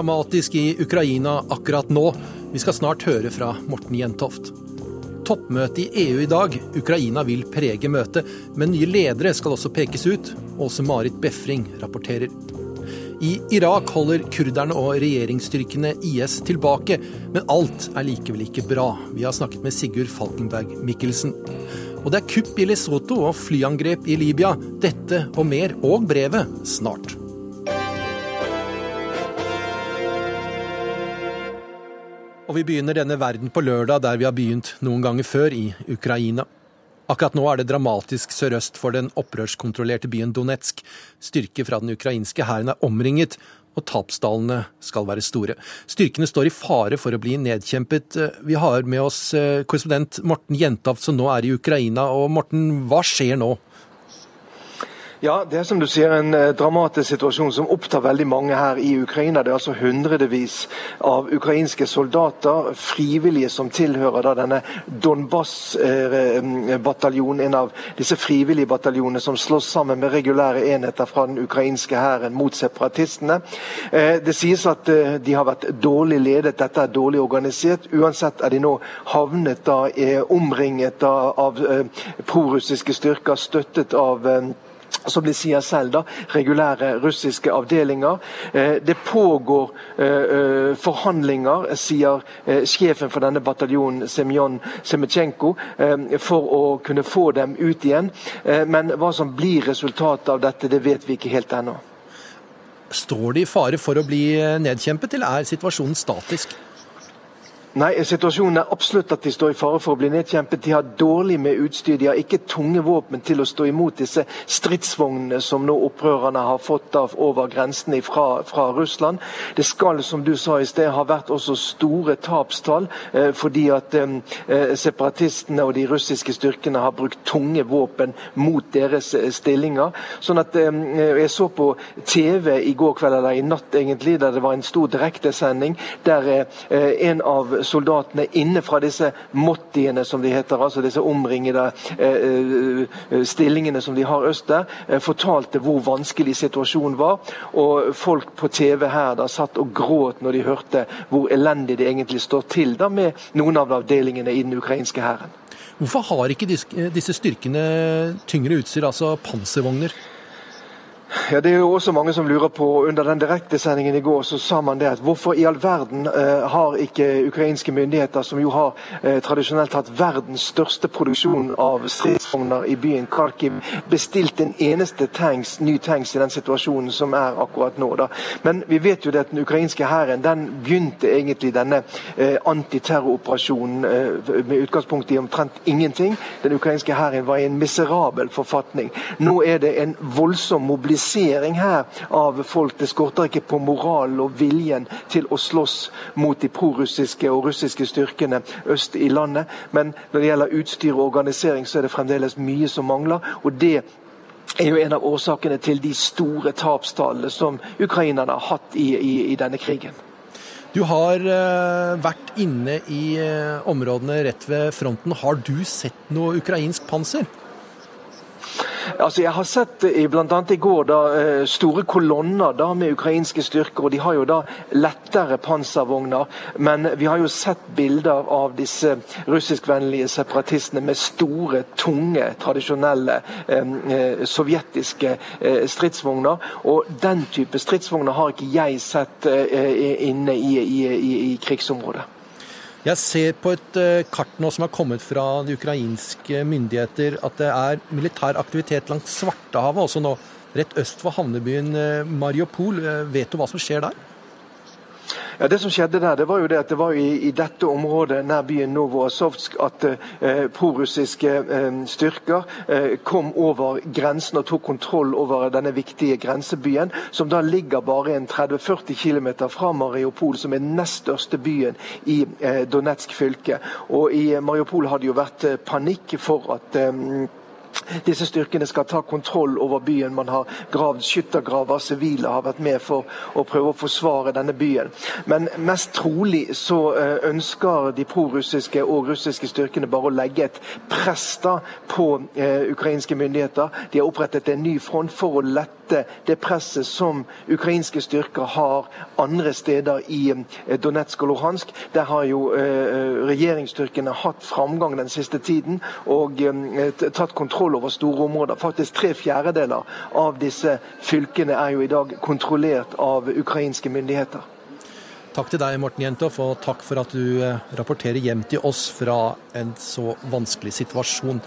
dramatisk i Ukraina akkurat nå. Vi skal snart høre fra Morten Jentoft. Toppmøte i EU i dag. Ukraina vil prege møtet, men nye ledere skal også pekes ut. Åse Marit Befring rapporterer. I Irak holder kurderne og regjeringsstyrkene IS tilbake, men alt er likevel ikke bra. Vi har snakket med Sigurd Falkenberg Mikkelsen. Og det er kupp i Lesotho og flyangrep i Libya. Dette og mer, og brevet, snart. Og vi begynner denne verden på lørdag, der vi har begynt noen ganger før, i Ukraina. Akkurat nå er det dramatisk sørøst for den opprørskontrollerte byen Donetsk. Styrker fra den ukrainske hæren er omringet, og tapstallene skal være store. Styrkene står i fare for å bli nedkjempet. Vi har med oss eh, korrespondent Morten Jentoft, som nå er i Ukraina. Og Morten, hva skjer nå? Ja, Det er som du sier en eh, dramatisk situasjon som opptar veldig mange her i Ukraina. Det er altså hundrevis av ukrainske soldater, frivillige som tilhører da denne Donbas-bataljonen, en av disse frivillige bataljonene som slåss sammen med regulære enheter fra den ukrainske hæren mot separatistene. Eh, det sies at eh, de har vært dårlig ledet, dette er dårlig organisert. Uansett er de nå havnet da, omringet da, av prorussiske styrker, støttet av som de sier selv, da, regulære russiske avdelinger. Eh, det pågår eh, eh, forhandlinger, sier sjefen for denne bataljonen, Semjon Semetsjenko, for å kunne få dem ut igjen. Men hva som blir resultatet av dette, det vet vi ikke helt ennå. Står de i fare for å bli nedkjempet, eller er situasjonen statisk? Nei, Situasjonen er absolutt at de står i fare for å bli nedkjempet. De har dårlig med utstyr. De har ikke tunge våpen til å stå imot disse stridsvognene som nå opprørerne har fått av over grensene fra, fra Russland. Det skal, som du sa i sted, ha vært også store tapstall, eh, fordi at eh, eh separatistene og de russiske styrkene har brukt tunge våpen mot deres eh, stillinger. Sånn at eh, Jeg så på TV i går kveld, eller i natt egentlig, der det var en stor direktesending der eh, en av soldatene inne fra disse mottiene, som de heter, altså disse omringede eh, eh, stillingene som de har øst der, eh, fortalte hvor vanskelig situasjonen var. Og folk på TV her da satt og gråt når de hørte hvor elendig det egentlig står til da med noen av avdelingene i den ukrainske hæren. Hvorfor har ikke disse styrkene tyngre utstyr, altså panservogner? Ja, Det er jo også mange som lurer på. Under den direktesendingen i går så sa man det at hvorfor i all verden eh, har ikke ukrainske myndigheter, som jo har eh, tradisjonelt hatt verdens største produksjon av stridsvogner i byen Kharkiv, bestilt en eneste tanks, ny tanks i den situasjonen som er akkurat nå. da. Men vi vet jo det at den ukrainske hæren den begynte egentlig denne eh, antiterroroperasjonen eh, med utgangspunkt i omtrent ingenting. Den ukrainske hæren var i en miserabel forfatning. Nå er det en voldsom mobilisering mobilisering her av folk. Det skorter ikke på moralen og viljen til å slåss mot de prorussiske og russiske styrkene øst i landet. Men når det gjelder utstyr og organisering, så er det fremdeles mye som mangler. og det er jo en av årsakene til de store tapstallene som ukrainerne har hatt i, i, i denne krigen. Du har uh, vært inne i uh, områdene rett ved fronten. Har du sett noe ukrainsk panser? Altså, Jeg har sett bl.a. blant annet i går da, eh, store kolonner da, med ukrainske styrker. og De har jo da lettere panservogner. Men vi har jo sett bilder av disse russiskvennlige separatistene med store, tunge, tradisjonelle eh, eh, sovjetiske eh, stridsvogner. Og den type stridsvogner har ikke jeg sett eh, inne i, i, i, i krigsområdet. Jeg ser på et eh, kart nå som har kommet fra de ukrainske myndigheter, at det er militær aktivitet langs Svartehavet også nå, rett øst for havnebyen eh, Mariupol. Eh, vet du hva som skjer der? Ja, Det som skjedde der, det var jo det at det var i, i dette området nær byen Novoazovsk at eh, prorussiske eh, styrker eh, kom over grensen og tok kontroll over denne viktige grensebyen, som da ligger bare en 30-40 km fra Mariupol, som er den nest største byen i eh, Donetsk fylke. Og I Mariupol har det jo vært eh, panikk for at eh, disse styrkene skal ta kontroll over byen. Man har gravd skyttergraver, sivile har vært med for å prøve å forsvare denne byen. Men mest trolig så eh, ønsker de prorussiske og russiske styrkene bare å legge et press da på eh, ukrainske myndigheter. De har opprettet en ny front for å lette det presset som ukrainske styrker har andre steder i eh, Donetsk og Luhansk. Der har jo eh, regjeringsstyrkene hatt framgang den siste tiden og eh, tatt kontroll over store områder. Faktisk tre fjerdedeler av disse fylkene er jo i dag kontrollert av ukrainske myndigheter. Takk til deg, Morten Jentoff, og takk for at du eh, rapporterer hjem til oss fra en så vanskelig situasjon.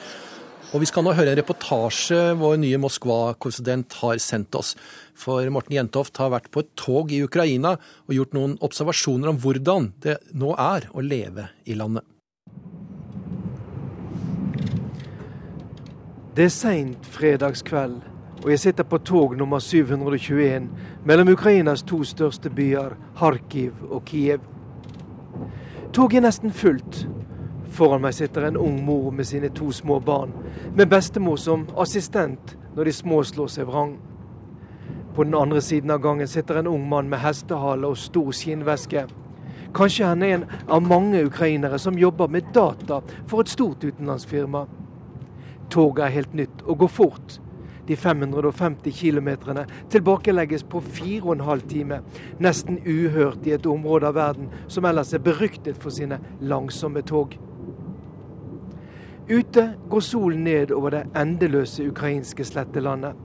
Og Vi skal nå høre en reportasje vår nye Moskva-korrespondent har sendt oss. For Morten Jentoft har vært på et tog i Ukraina og gjort noen observasjoner om hvordan det nå er å leve i landet. Det er seint fredagskveld, og jeg sitter på tog nummer 721 mellom Ukrainas to største byer, Kharkiv og Kiev. Toget er nesten fullt. Foran meg sitter en ung mor med sine to små barn, med bestemor som assistent når de små slår seg vrang. På den andre siden av gangen sitter en ung mann med hestehale og stor skinnveske. Kanskje han er en av mange ukrainere som jobber med data for et stort utenlandsfirma. Toget er helt nytt og går fort. De 550 km tilbakelegges på fire og en halv time. Nesten uhørt i et område av verden som ellers er beryktet for sine langsomme tog. Ute går solen ned over det endeløse ukrainske slettelandet.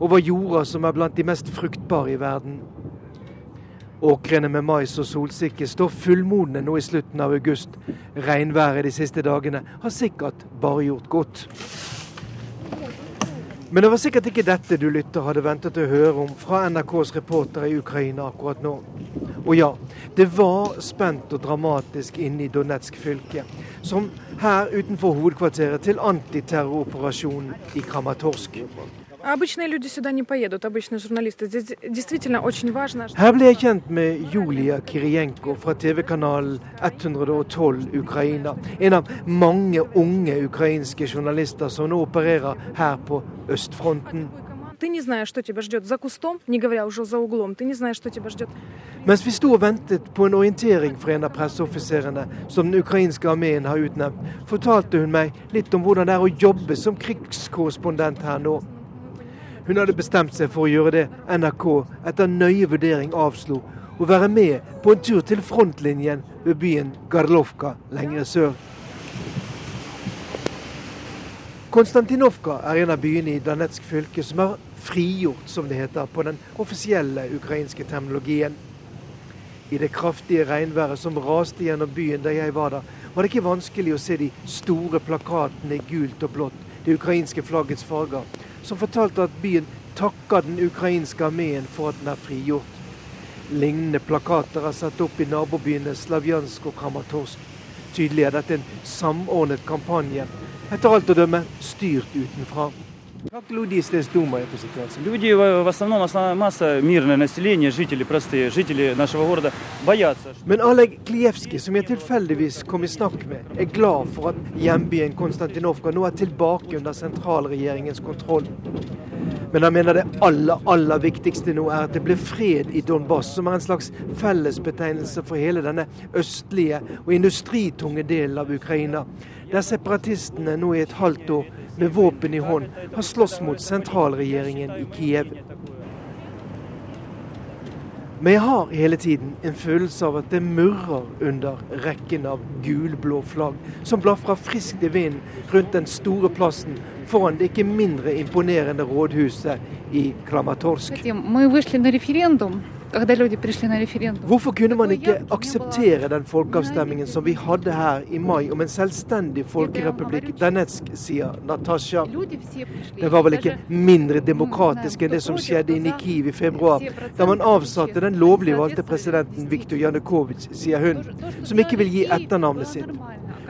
Over jorda som er blant de mest fruktbare i verden. Åkrene med mais og solsikke står fullmodne nå i slutten av august. Regnværet de siste dagene har sikkert bare gjort godt. Men det var sikkert ikke dette du lytter hadde ventet å høre om fra NRKs reportere i Ukraina akkurat nå. Og ja, det var spent og dramatisk inne i Donetsk fylke, som her utenfor hovedkvarteret til antiterroroperasjonen i Kramatorsk. Her ble jeg kjent med Julia Kirienko fra TV-kanal 112 Ukraina. En av mange unge ukrainske journalister som nå opererer her på østfronten. Mens vi sto og ventet på en orientering fra en av presseoffiserene som den ukrainske armeen har utnevnt, fortalte hun meg litt om hvordan det er å jobbe som krigskorrespondent her nå. Hun hadde bestemt seg for å gjøre det NRK etter nøye vurdering avslo, å være med på en tur til frontlinjen ved byen Garlovka lenger sør. Konstantinovka er en av byene i Danetsk fylke som er frigjort, som det heter, på den offisielle ukrainske terminologien. I det kraftige regnværet som raste gjennom byen da jeg var der, var det ikke vanskelig å se de store plakatene i gult og blått, det ukrainske flaggets farger, som fortalte at byen takker den ukrainske armeen for at den er frigjort. Lignende plakater er satt opp i nabobyene Slavjansk og Kramatorsk. Tydelig er dette en samordnet kampanje, etter alt å dømme styrt utenfra. Как люди здесь думают о ситуации? Люди, в основном, основная масса, мирное население, жители простые, жители нашего города, боятся. Men Oleg Klievskij, som jeg tilfeldigvis kom i snakk med, er glad for at hjembyen Konstantinovka nå er tilbake under sentralregjeringens kontroll. Men han mener det aller, aller viktigste nå er at det blir fred i Donbass, som er en slags fellesbetegnelse for hele denne østlige og industritunge delen av Ukraina, der separatistene nå i et halvt år med våpen i hånd har slåss mot sentralregjeringen i Kiev. Men jeg har hele tiden en følelse av at det murrer under rekken av gulblå flagg som blafrer friskt i vinden rundt den store plassen foran det ikke mindre imponerende rådhuset i Kramatorsk. Hvorfor kunne man ikke akseptere den folkeavstemningen som vi hadde her i mai om en selvstendig folkerepublikk? Danetsk, sier Natasja. Den var vel ikke mindre demokratisk enn det som skjedde i Nikiv i februar, da man avsatte den lovlig valgte presidenten Viktor Janukovitsj, sier hun, som ikke vil gi etternavnet sitt.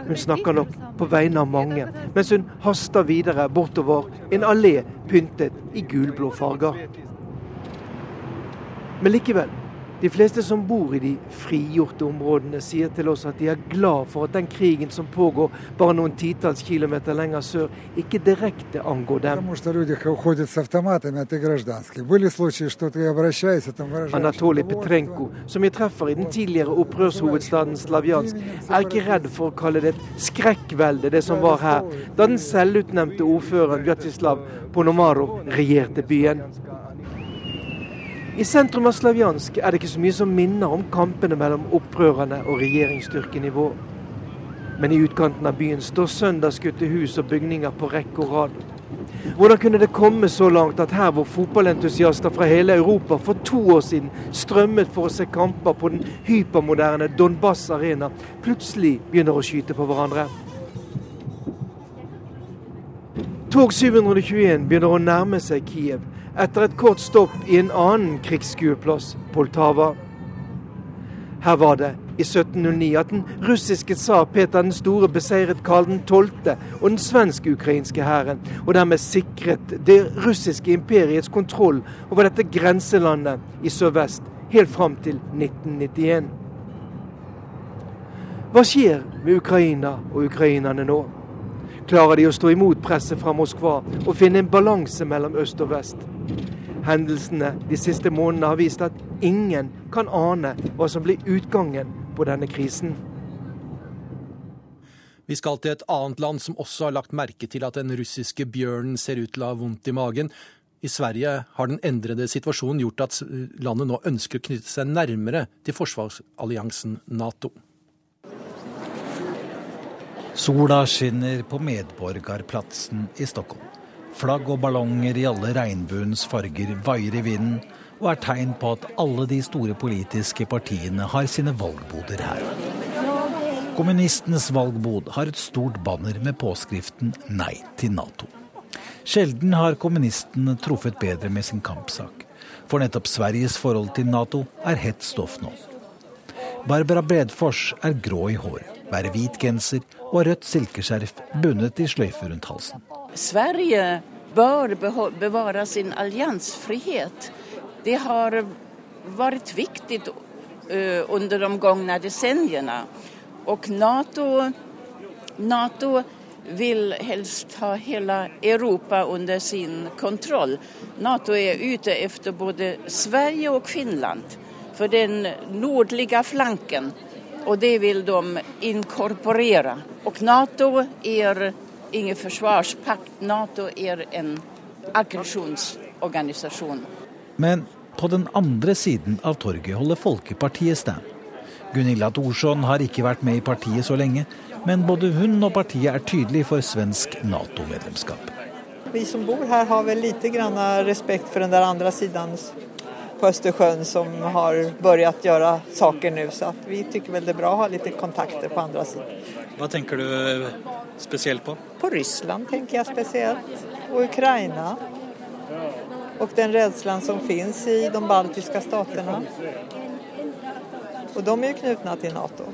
Hun snakker nok på vegne av mange, mens hun haster videre bortover en allé pyntet i gulblå farger. Men likevel, De fleste som bor i de frigjorte områdene, sier til oss at de er glad for at den krigen som pågår bare noen titalls kilometer lenger sør, ikke direkte angår dem. Anatolij Petrenko, som jeg treffer i den tidligere opprørshovedstaden Slavjansk, er ikke redd for å kalle det et skrekkvelde, det som var her, da den selvutnevnte ordføreren Vjatislav Ponomaro regjerte byen. I sentrum av Slavjansk er det ikke så mye som minner om kampene mellom opprørerne og regjeringsstyrken i vår. Men i utkanten av byen står søndagsskutte hus og bygninger på rekke og rad. Hvordan kunne det komme så langt at her hvor fotballentusiaster fra hele Europa for to år siden strømmet for å se kamper på den hypermoderne Donbas arena, plutselig begynner å skyte på hverandre? Tog 721 begynner å nærme seg Kiev etter et kort stopp i en annen krigsskueplass, Poltava. Her var det i 1709 at den russiske tsar Peter den store beseiret Karl 12. og den svensk-ukrainske hæren, og dermed sikret det russiske imperiets kontroll over dette grenselandet i sørvest helt fram til 1991. Hva skjer med Ukraina og ukrainerne nå? Klarer de å stå imot presset fra Moskva og finne en balanse mellom øst og vest? Hendelsene de siste månedene har vist at ingen kan ane hva som blir utgangen på denne krisen. Vi skal til et annet land som også har lagt merke til at den russiske bjørnen ser ut til å ha vondt i magen. I Sverige har den endrede situasjonen gjort at landet nå ønsker å knytte seg nærmere til forsvarsalliansen Nato. Sola skinner på Medborgarplatsen i Stockholm. Flagg og ballonger i alle regnbuens farger vaier i vinden og er tegn på at alle de store politiske partiene har sine valgboder her. Kommunistenes valgbod har et stort banner med påskriften 'Nei til Nato'. Sjelden har kommunistene truffet bedre med sin kampsak. For nettopp Sveriges forhold til Nato er hett stoff nå. Barbara Bredfors er grå i håret, bærer hvit genser og rødt silkeskjerf bundet i sløyfe rundt halsen. Sverige bør bevare sin alliansfrihet. Det har vært viktig under de gångna decenniene. Og Nato, Nato vil helst ha hele Europa under sin kontroll. Nato er ute etter både Sverige og Finland for den nordlige flanken. Og det vil de inkorporere. Og Nato er ingen forsvarspakt. Nato er en aggresjonsorganisasjon. Men på den andre siden av torget holder Folkepartiet stand. Gunilla Thorsson har ikke vært med i partiet så lenge, men både hun og partiet er tydelig for svensk Nato-medlemskap. Vi som bor her har vel lite grann respekt for den der andre siden på Østersjøen som har begynt å gjøre saker nå. Så vi syns vel det er bra å ha litt kontakter på andre siden. Hva tenker du spesielt på? På Russland tenker jeg spesielt. Og Ukraina. Og den redselen som finnes i de baltiske statene. Og de er jo knyttet til Nato.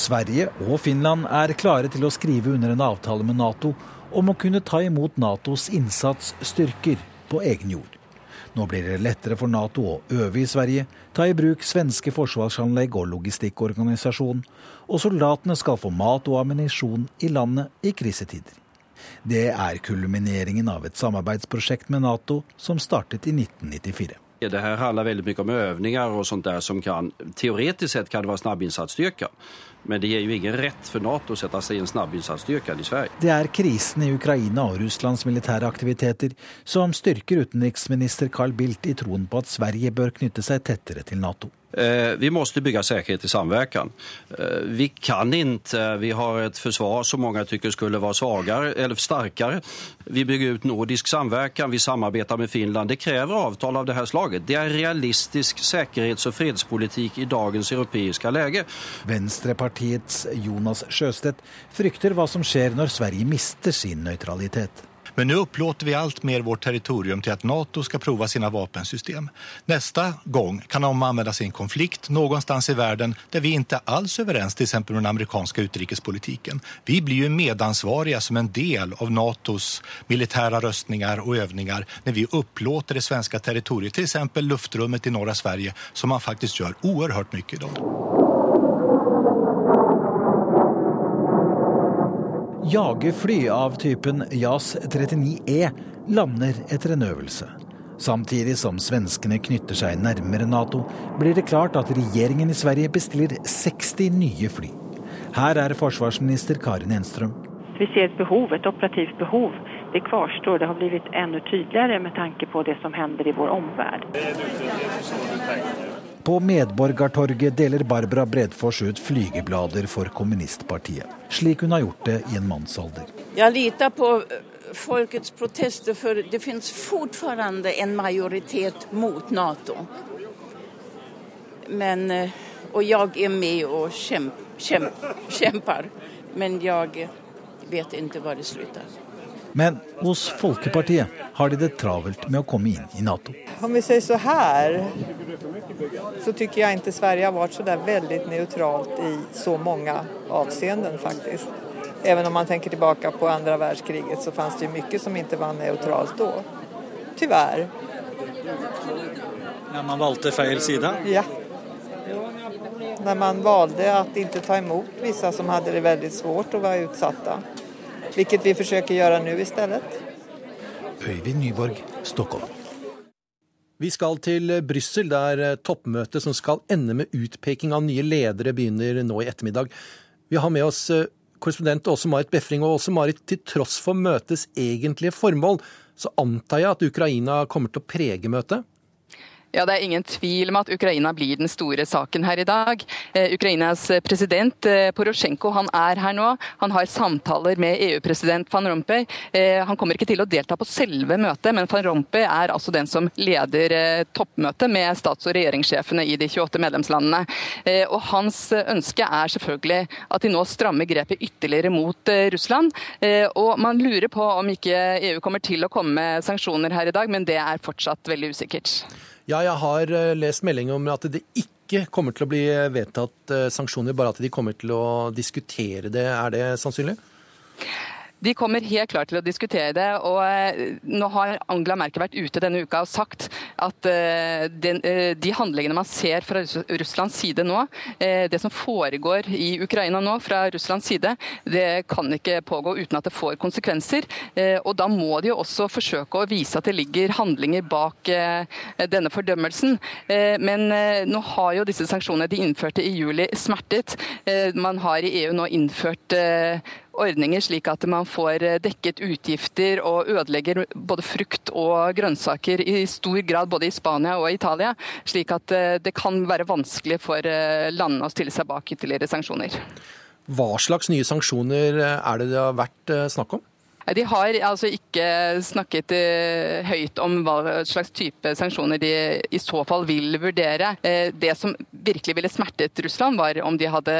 Sverige og Finland er klare til å skrive under en avtale med Nato om å kunne ta imot Natos innsatsstyrker på egen jord. Nå blir det lettere for Nato å øve i Sverige, ta i bruk svenske forsvarsanlegg og logistikkorganisasjon, og soldatene skal få mat og ammunisjon i landet i krisetider. Det er kulmineringen av et samarbeidsprosjekt med Nato som startet i 1994. Det her handler veldig mye om øvninger og sånt der som kan, teoretisk sett kan være snabbinnsatsstyrker. Men det gir jo ingen rett for Nato å sette seg i en snabbinnsatsstyrke i Sverige. Det er krisen i Ukraina og Russlands militære aktiviteter som styrker utenriksminister Carl Bildt i troen på at Sverige bør knytte seg tettere til Nato. Eh, vi måste bygga säkerhet i samverkan. Eh, vi kan inte, vi har ett försvar som många tycker skulle vara svagare eller starkare. Vi bygger ut nordisk samverkan, vi samarbetar med Finland. Det kräver avtal av det här slaget. Det är realistisk säkerhets och fredspolitik i dagens europeiska läge. Venstrepartiets Jonas Sjøstedt frykter hva som skjer når Sverige mister sin nøytralitet. Men nå upplåter vi alt mer vårt territorium til at Nato skal prova sine vapensystem. Nästa gang kan de använda en konflikt någonstans i verden der vi er alls överens till exempel med den amerikanske utrikespolitiken. Vi blir jo medansvariga som en del av Natos militära røstninger og øvninger når vi upplåter det svenske territoriet, till exempel luftrummet i norra Sverige, som man faktisk gjør oerhört mye i Jagerfly av typen JAS 39E lander etter en øvelse. Samtidig som svenskene knytter seg nærmere Nato, blir det klart at regjeringen i Sverige bestiller 60 nye fly. Her er forsvarsminister Karin Enstrøm. Vi ser et behov, et operativt behov. Det kvarstår. Det har blitt enda tydeligere med tanke på det som hender i vår omverden. På Medborgartorget deler Barbara Bredfors ut flygeblader for kommunistpartiet, slik hun har gjort det i en mannsalder. Jeg litar på folkets protester, for det finnes fortsatt en majoritet mot Nato. Men, eh, og jeg er med og kjemper, kjemp, kjemper, men jeg vet ikke hvor det slutter. Men hos Folkepartiet har de det travelt med å komme inn i Nato. Om vi sier så her, så syns jeg ikke Sverige har vært så der veldig nøytralt i så mange avseenden, faktisk. Även om man tenker tilbake på andre verdenskriget så fanns det mye som ikke var neutralt da. Tyvärr. Ja, man valgte feil side? Ja. Når man valgte å ikke ta imot vissa som hadde det veldig svårt og var utsatte. Hvilket vi forsøker å gjøre nå i stedet. Øyvind Nyborg, Stockholm. Vi skal til Brussel, der toppmøtet som skal ende med utpeking av nye ledere, begynner nå i ettermiddag. Vi har med oss eh, korrespondent Åse Marit Befring. Og Åse Marit, til tross for møtets egentlige formål, så antar jeg at Ukraina kommer til å prege møtet? Ja, Det er ingen tvil om at Ukraina blir den store saken her i dag. Eh, Ukrainas president eh, Porosjenko han er her nå. Han har samtaler med EU-president van Rompuy. Eh, han kommer ikke til å delta på selve møtet, men van Rompuy er altså den som leder eh, toppmøtet med stats- og regjeringssjefene i de 28 medlemslandene. Eh, og Hans ønske er selvfølgelig at de nå strammer grepet ytterligere mot eh, Russland. Og Man lurer på om ikke EU kommer til å komme med sanksjoner her i dag, men det er fortsatt veldig usikkert. Ja, jeg har eh, lest melding om at det ikke kommer til å bli vedtatt eh, sanksjoner, bare at de kommer til å diskutere det. Er det sannsynlig? De kommer helt klart til å diskutere det. og eh, Nå har Angela Merkel vært ute denne uka og sagt at eh, eh, de handlingene man ser fra Russlands side nå, det som foregår i Ukraina nå fra Russlands side, det kan ikke pågå uten at det får konsekvenser. Og Da må de jo også forsøke å vise at det ligger handlinger bak denne fordømmelsen. Men nå har jo disse sanksjonene de innførte i juli smertet. Man har i EU nå innført ordninger slik at man får eh, dekket utgifter og ødelegger både frukt og grønnsaker i stor grad både i Spania og Italia. Slik at eh, det kan være vanskelig for eh, landene å stille seg bak ytterligere sanksjoner. Hva slags nye sanksjoner er det det har vært snakk om? De har altså ikke snakket uh, høyt om hva slags type sanksjoner de i så fall vil vurdere. Uh, det som virkelig ville smertet Russland, var om de hadde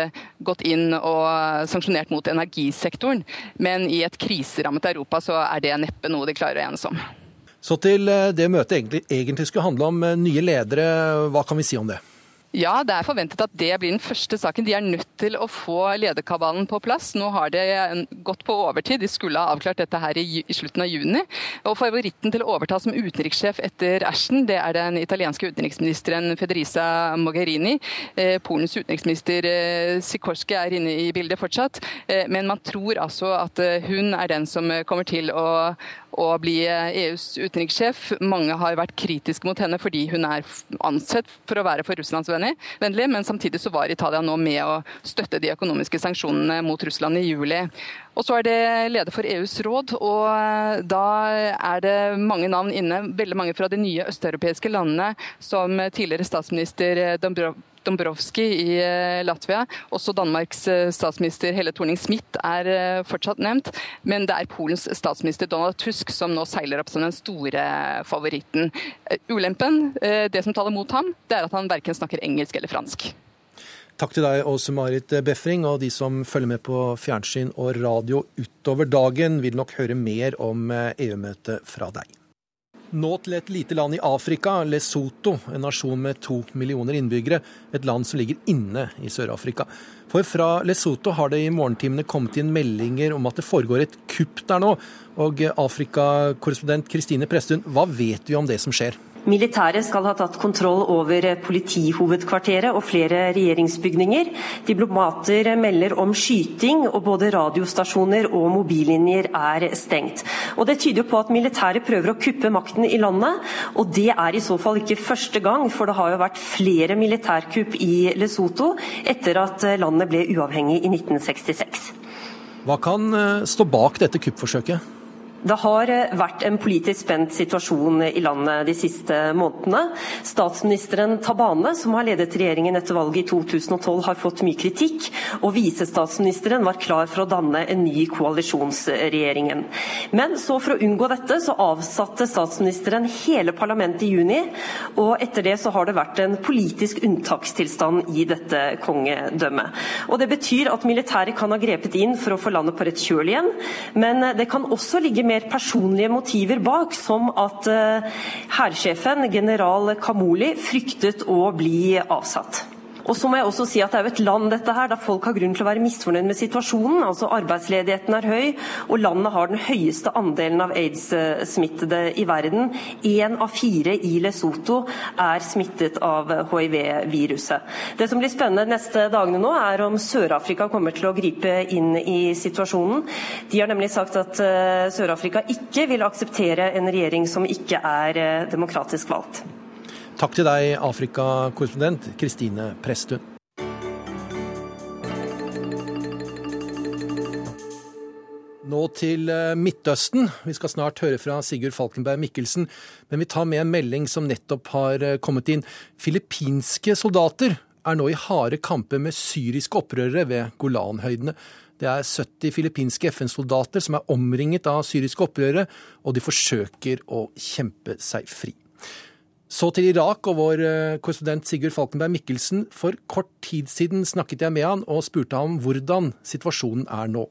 gått inn og sanksjonert mot energisektoren. Men i et kriserammet Europa så er det neppe noe de klarer å enes om. Så til eh, det møtet egentlig, egentlig skulle handle om nye ledere. Hva kan vi si om det? Ja, det er forventet at det blir den første saken. De er nødt til å få lederkabalen på plass. Nå har det gått på overtid. De skulle ha avklart dette her i, slutten av juni. Og Favoritten til å overta som utenrikssjef etter Ashton, det er den italienske utenriksministeren Federisa Mogherini. Eh, Polens utenriksminister eh, Sikorski er inne i bildet fortsatt. Eh, men man tror altså at eh, hun er den som kommer til å, å bli EUs utenrikssjef. Mange har vært kritiske mot henne fordi hun er ansett for å være for Russlandsvennlig, men samtidig så var Italia nå med å støtte de økonomiske sanksjonene mot Russland i juli. Og så er det leder for EUs råd, og da er det mange navn inne. Veldig mange fra de nye østeuropeiske landene, som tidligere statsminister Dombrovskij i eh, Latvia. Også Danmarks eh, statsminister Helle Thorning-Smith er eh, fortsatt nevnt. Men det er Polens statsminister Donald Tusk som nå seiler opp som den store favoritten. Ulempen, det som taler mot ham, det er at han verken snakker engelsk eller fransk. Takk til deg, Åse Marit Befring, og de som følger med på fjernsyn og radio utover dagen, vil nok høre mer om EU-møtet fra deg. Nå til et lite land i Afrika, Lesotho, en nasjon med to millioner innbyggere. Et land som ligger inne i Sør-Afrika. For fra Lesotho har det i morgentimene kommet inn meldinger om at det foregår et kupp der nå. Og Afrikakorrespondent Kristine Presttun, hva vet vi om det som skjer? Militæret skal ha tatt kontroll over politihovedkvarteret og flere regjeringsbygninger. Diplomater melder om skyting, og både radiostasjoner og mobillinjer er stengt. Og Det tyder på at militæret prøver å kuppe makten i landet, og det er i så fall ikke første gang, for det har jo vært flere militærkupp i Lesotho etter at landet ble uavhengig i 1966. Hva kan eh, stå bak dette kuppforsøket? Det har eh, vært en politisk spent situasjon i landet de siste månedene. Statsministeren Tabane, som har ledet regjeringen etter valget i 2012, har fått mye kritikk, og visestatsministeren var klar for å danne en ny koalisjonsregjering. Men så for å unngå dette, så avsatte statsministeren hele parlamentet i juni, og etter det så har det vært en politisk unntakstilstand i dette kongedømmet. Og Det betyr at militæret kan ha grepet inn for å få landet på rett kjøl igjen, men det kan også ligge mer personlige motiver bak, som at eh, hærsjefen, general Kamoli, fryktet å bli avsatt. Og så må jeg også si at Det er jo et land dette her, der folk har grunn til å være misfornøyd med situasjonen. altså Arbeidsledigheten er høy, og landet har den høyeste andelen av aids-smittede i verden. Én av fire i Lesotho er smittet av hiv-viruset. Det som blir spennende de neste dagene nå, er om Sør-Afrika kommer til å gripe inn i situasjonen. De har nemlig sagt at eh, Sør-Afrika ikke vil akseptere en regjering som ikke er eh, demokratisk valgt. Takk til deg, Afrikakorrespondent Kristine Presttun. Nå til eh, Midtøsten. Vi skal snart høre fra Sigurd Falkenberg Mikkelsen, men vi tar med en melding som nettopp har eh, kommet inn. Filippinske soldater er nå i harde kamper med syriske opprørere ved Golanhøydene. Det er 70 filippinske FN-soldater som er omringet av syriske opprørere, og de forsøker å kjempe seg fri. Så til Irak og vår eh, korrespondent Sigurd Falkenberg Mikkelsen. For kort tid siden snakket jeg med han og spurte ham hvordan situasjonen er nå.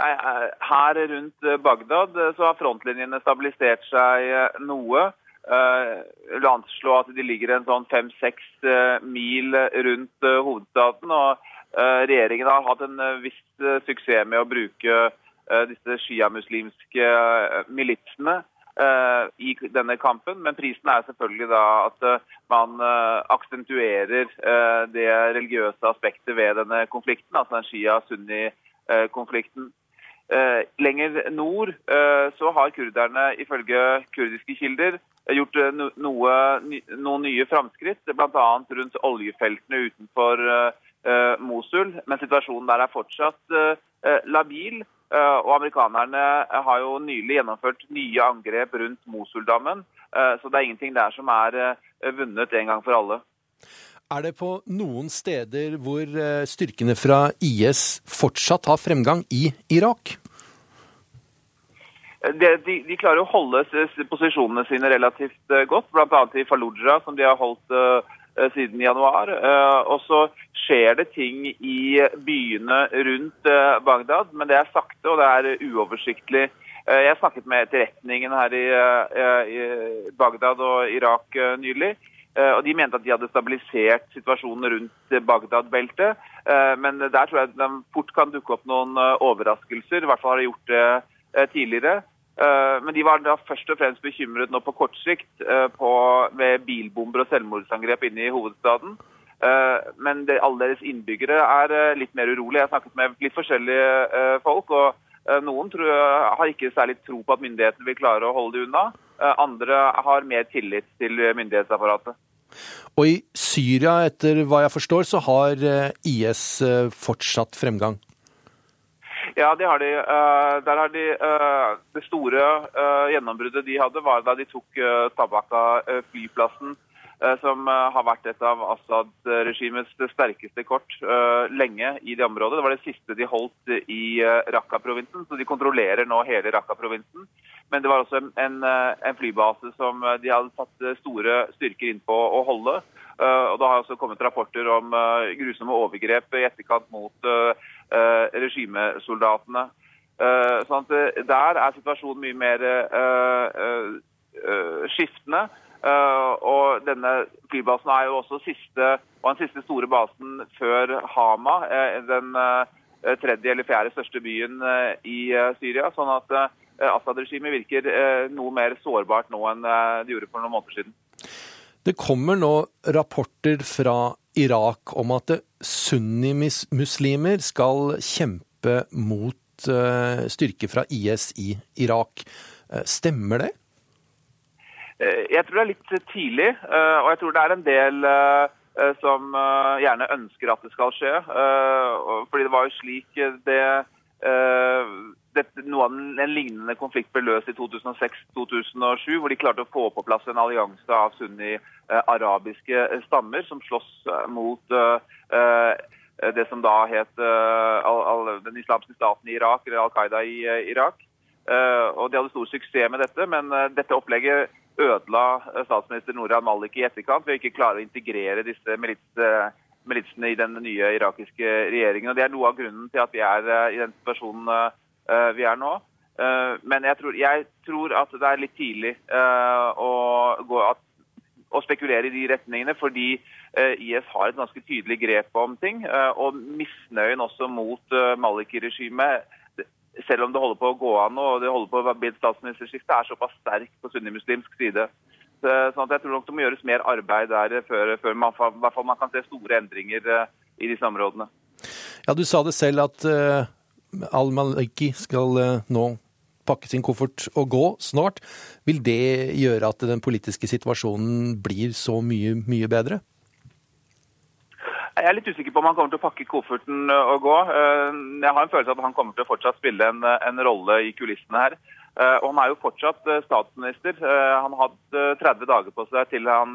Eh, her rundt eh, Bagdad så har frontlinjene stabilisert seg noe. Jeg anslå at de ligger en sånn fem-seks mil rundt hovedstaden. og Regjeringen har hatt en viss suksess med å bruke disse sjiamuslimske militsene i denne kampen. Men prisen er selvfølgelig da at eh, man eh, aksentuerer det religiøse aspektet ved denne konflikten, altså den shia-sunni-konflikten. Lenger nord så har kurderne ifølge kurdiske kilder gjort noe, noen nye framskritt, bl.a. rundt oljefeltene utenfor Mosul. Men situasjonen der er fortsatt labil. Eh, og Amerikanerne har jo nylig gjennomført nye angrep rundt Mosuldammen, eh, så det er ingenting der som er eh, vunnet en gang for alle. Er det på noen steder hvor styrkene fra IS fortsatt har fremgang i Irak? De, de, de klarer å holde posisjonene sine relativt godt, bl.a. i Fallujah, som de har holdt Eh, siden januar. Eh, og så skjer det ting i byene rundt eh, Bagdad, men det er sakte og det er uoversiktlig. Jeg snakket med etterretningen her i Bagdad og Irak nylig. Og De mente at de hadde stabilisert situasjonen rundt Bagdad-beltet. Men der tror jeg de fort kan dukke opp noen overraskelser. I hvert fall har de gjort det tidligere. Eh, men de var da først og fremst bekymret nå på kort sikt eh, ved bilbomber og selvmordsangrep inne i hovedstaden. Eh, men alle deres innbyggere er litt mer urolige. Jeg har snakket med litt forskjellige folk. og Noen tror, har ikke særlig tro på at myndighetene vil klare å holde det unna. Andre har mer tillit til myndighetsapparatet. Og i Syria, etter hva jeg forstår, så har IS fortsatt fremgang? Ja, det har de. Uh, der har de uh, Det store uh, gjennombruddet de hadde, var da de tok Tabaka flyplassen. Som har vært et av Assad-regimets sterkeste kort lenge i det området. Det var det siste de holdt i Raqqa-provinsen, så de kontrollerer nå hele Raqqa-provinsen. Men det var også en, en, flybase som de hadde satt store styrker inn på å holde. og Det har også kommet rapporter om grusomme overgrep i etterkant mot regimesoldatene. Sånn Der er situasjonen mye mer skiftende. Og denne flybasen er jo også siste, og den siste store basen før Hama, den tredje eller fjerde største byen i Syria. sånn at Assad-regimet virker noe mer sårbart nå enn det gjorde for noen måneder siden. Det kommer nå rapporter fra Irak om at sunnimuslimer skal kjempe mot styrker fra IS i Irak. Stemmer det? Jeg tror det er litt tidlig, og jeg tror det er en del som gjerne ønsker at det skal skje. Fordi det var jo slik det dette, noe av en lignende konflikt ble løst i 2006-2007, hvor de klarte å få på plass en allianse av sunni-arabiske stammer som slåss mot uh, det som da het den islamske staten i Irak, eller Al Qaida i Irak. og De hadde stor suksess med dette, men dette opplegget ødela statsminister Noran Malik i etterkant ved å ikke klare å integrere disse militsene i den nye irakiske regjeringen. og Det er noe av grunnen til at vi er i den situasjonen Eh, vi er nå. Eh, men jeg tror, jeg tror, at det er litt tidlig eh, å, gå, at, å spekulere i de retningene, fordi IS har et ganske tydelig grep om ting. Og misnøyen også mot Maliki-regimet, selv om det holder på å gå an og det holder på å bli et statsministerskifte, er såpass sterk på sunnimuslimsk side. Sånn at jeg tror nok det må gjøres mer arbeid der før, før man, man kan se store endringer i disse områdene. Ja, Du sa det selv at al-Maliki skal eh, nå pakke sin koffert og gå snart. Vil det gjøre at den politiske situasjonen blir så mye, mye bedre? Jeg er litt usikker på om han kommer til å pakke kofferten eh, og gå. Eh, jeg har en følelse av at han kommer til å fortsatt spille en, en rolle i kulissene her. Og han er jo fortsatt statsminister. Han har hatt 30 dager på seg til han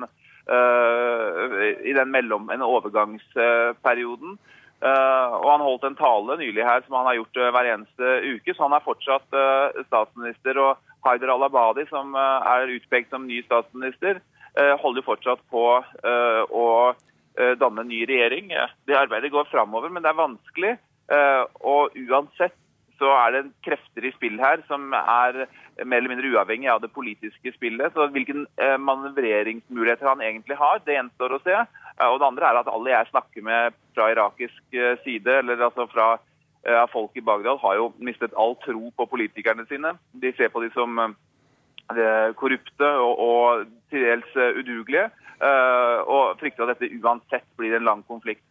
i den mellom, en overgangsperioden. Uh, og Han holdt en tale nylig her som han har gjort uh, hver eneste uke, så han er fortsatt uh, statsminister. Og Haider al-Abadi, som er utpekt som ny statsminister, holder fortsatt på å danne ny regjering. Det arbeidet går framover, men det er vanskelig. og uansett så er det krefter i spill her som er mer eller mindre uavhengig av det politiske spillet. Så hvilke manøvreringsmuligheter han egentlig har, det gjenstår å se. Og det andre er at alle jeg snakker med fra irakisk eh, side, eller altså fra uh, folk i Bagdad, har jo mistet all tro på politikerne sine. De ser på de som uh, korrupte og, og, til dels udugelige, og frykter at dette uansett blir en lang konflikt.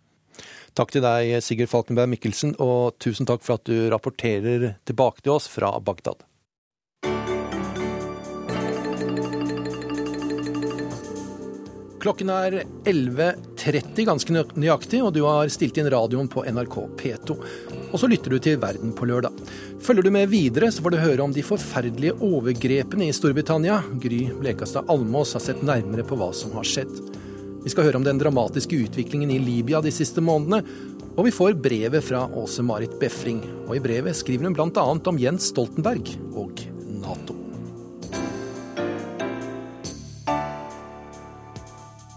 Takk til deg, Sigurd Falkenberg Mikkelsen, og tusen takk for at du rapporterer tilbake til oss fra Bagdad. Klokken er 11.30 ganske nøyaktig, og du har stilt inn radioen på NRK P2. Og så lytter du til Verden på lørdag. Følger du med videre, så får du høre om de forferdelige overgrepene i Storbritannia. Gry Blekastad Almås har sett nærmere på hva som har skjedd. Vi skal høre om den dramatiske utviklingen i Libya de siste månedene. Og vi får brevet fra Åse Marit Befring. Og i brevet skriver hun bl.a. om Jens Stoltenberg og Nato.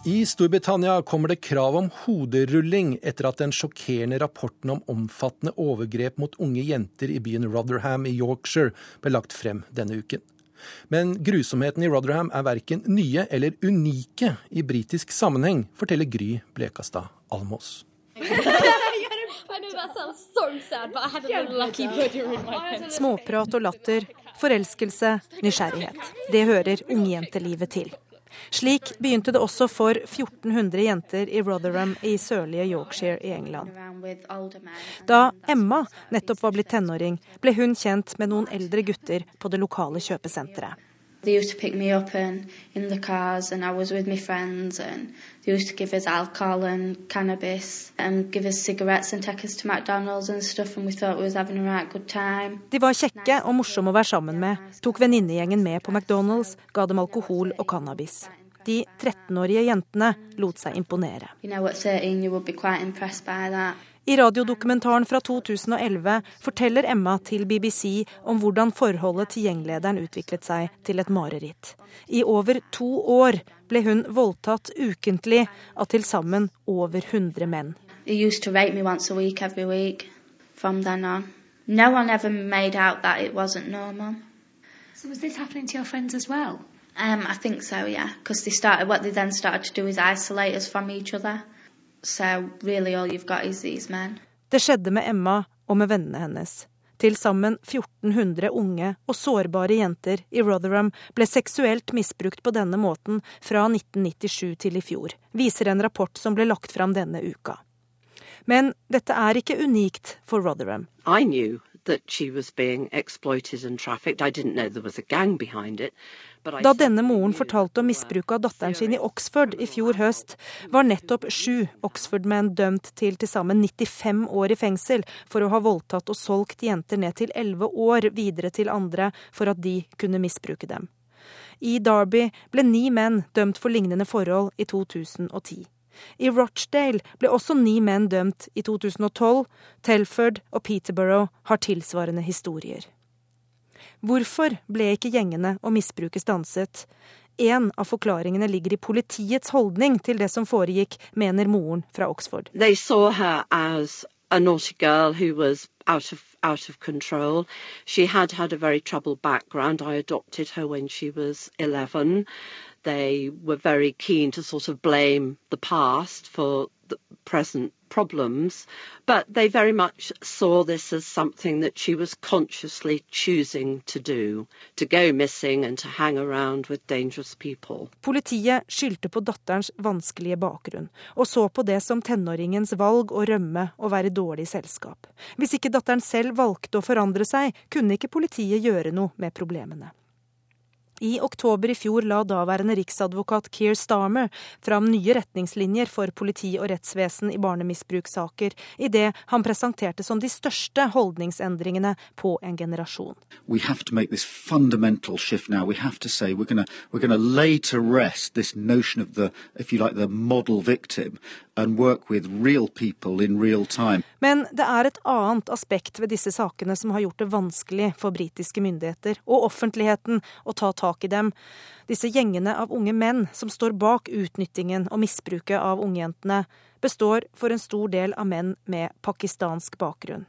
I Storbritannia kommer det krav om hoderulling etter at den sjokkerende rapporten om omfattende overgrep mot unge jenter i byen Rotherham i Yorkshire ble lagt frem denne uken. Men grusomheten i Rotherham er verken nye eller unike i britisk sammenheng, forteller Gry Blekastad Almås. Småprat og latter, forelskelse, nysgjerrighet. Det hører ungjentelivet til. Slik begynte det også for 1400 jenter i Rotherham i sørlige Yorkshire i England. Da Emma nettopp var blitt tenåring, ble hun kjent med noen eldre gutter på det lokale kjøpesenteret. They used to pick me up and in the cars, and I was with my friends, and they used to give us alcohol and cannabis, and give us cigarettes and take us to McDonald's and stuff, and we thought we was having a right good time. De var kjekke og morsomme å være sammen med, tok venninnegjengen med på McDonald's, ga dem alkohol og cannabis. De 13-årige jentene lot seg imponere. You know, at 13 you would be quite impressed by that. I radiodokumentaren fra 2011 forteller Emma til BBC om hvordan forholdet til gjenglederen utviklet seg til et mareritt. I over to år ble hun voldtatt ukentlig av til sammen over 100 menn. No one ever made out that it wasn't normal. So was this happening to your friends as well? Um, I think so, yeah. Because they started, what they then started to do is isolate us from each other. So really all you've got is these men. Det skjedde med Emma og med vennene hennes. Til sammen 1400 unge og sårbare jenter i Rotherham ble seksuelt misbrukt på denne måten fra 1997 til i fjor, viser en rapport som ble lagt fram denne uka. Men dette er ikke unikt for Rotherham. I knew that she was being exploited and trafficked. I didn't know there was a gang behind it. Da denne moren fortalte om misbruket av datteren sin i Oxford i fjor høst, var nettopp sju Oxford-menn dømt til til sammen 95 år i fengsel for å ha voldtatt og solgt jenter ned til 11 år videre til andre for at de kunne misbruke dem. I Derby ble ni menn dømt for lignende forhold i 2010. I Rochdale ble også ni menn dømt i 2012. Telford og Peterborough har tilsvarende historier. Hvorfor ble ikke gjengene og misbruket stanset? En av forklaringene ligger i politiets holdning til det som foregikk, mener moren fra Oxford. They saw her as a naughty girl who was out of out of control. She had had a very troubled background. I adopted her when she was 11. They were very keen to sort of blame the past for the present problems, but they very much saw this as something that she was consciously choosing to do, to go missing and to hang around with dangerous people. Politiet skyldte på datterens vanskelige bakgrunn, og så på det som tenåringens valg å rømme og være dårlig selskap. Hvis ikke datteren selv valgte å forandre seg, kunne ikke politiet gjøre noe med problemene. I oktober i fjor la daværende riksadvokat Keir Starmer fram nye retningslinjer for politi og rettsvesen i barnemisbrukssaker, i det han presenterte som de største holdningsendringene på en generasjon. We have to make this fundamental shift now. We have to say we're going to lay to rest this notion of the, if you like, the model victim men det er et annet aspekt ved disse sakene som har gjort det vanskelig for britiske myndigheter og offentligheten å ta tak i dem. Disse gjengene av unge menn som står bak utnyttingen og misbruket av ungjentene, består for en stor del av menn med pakistansk bakgrunn.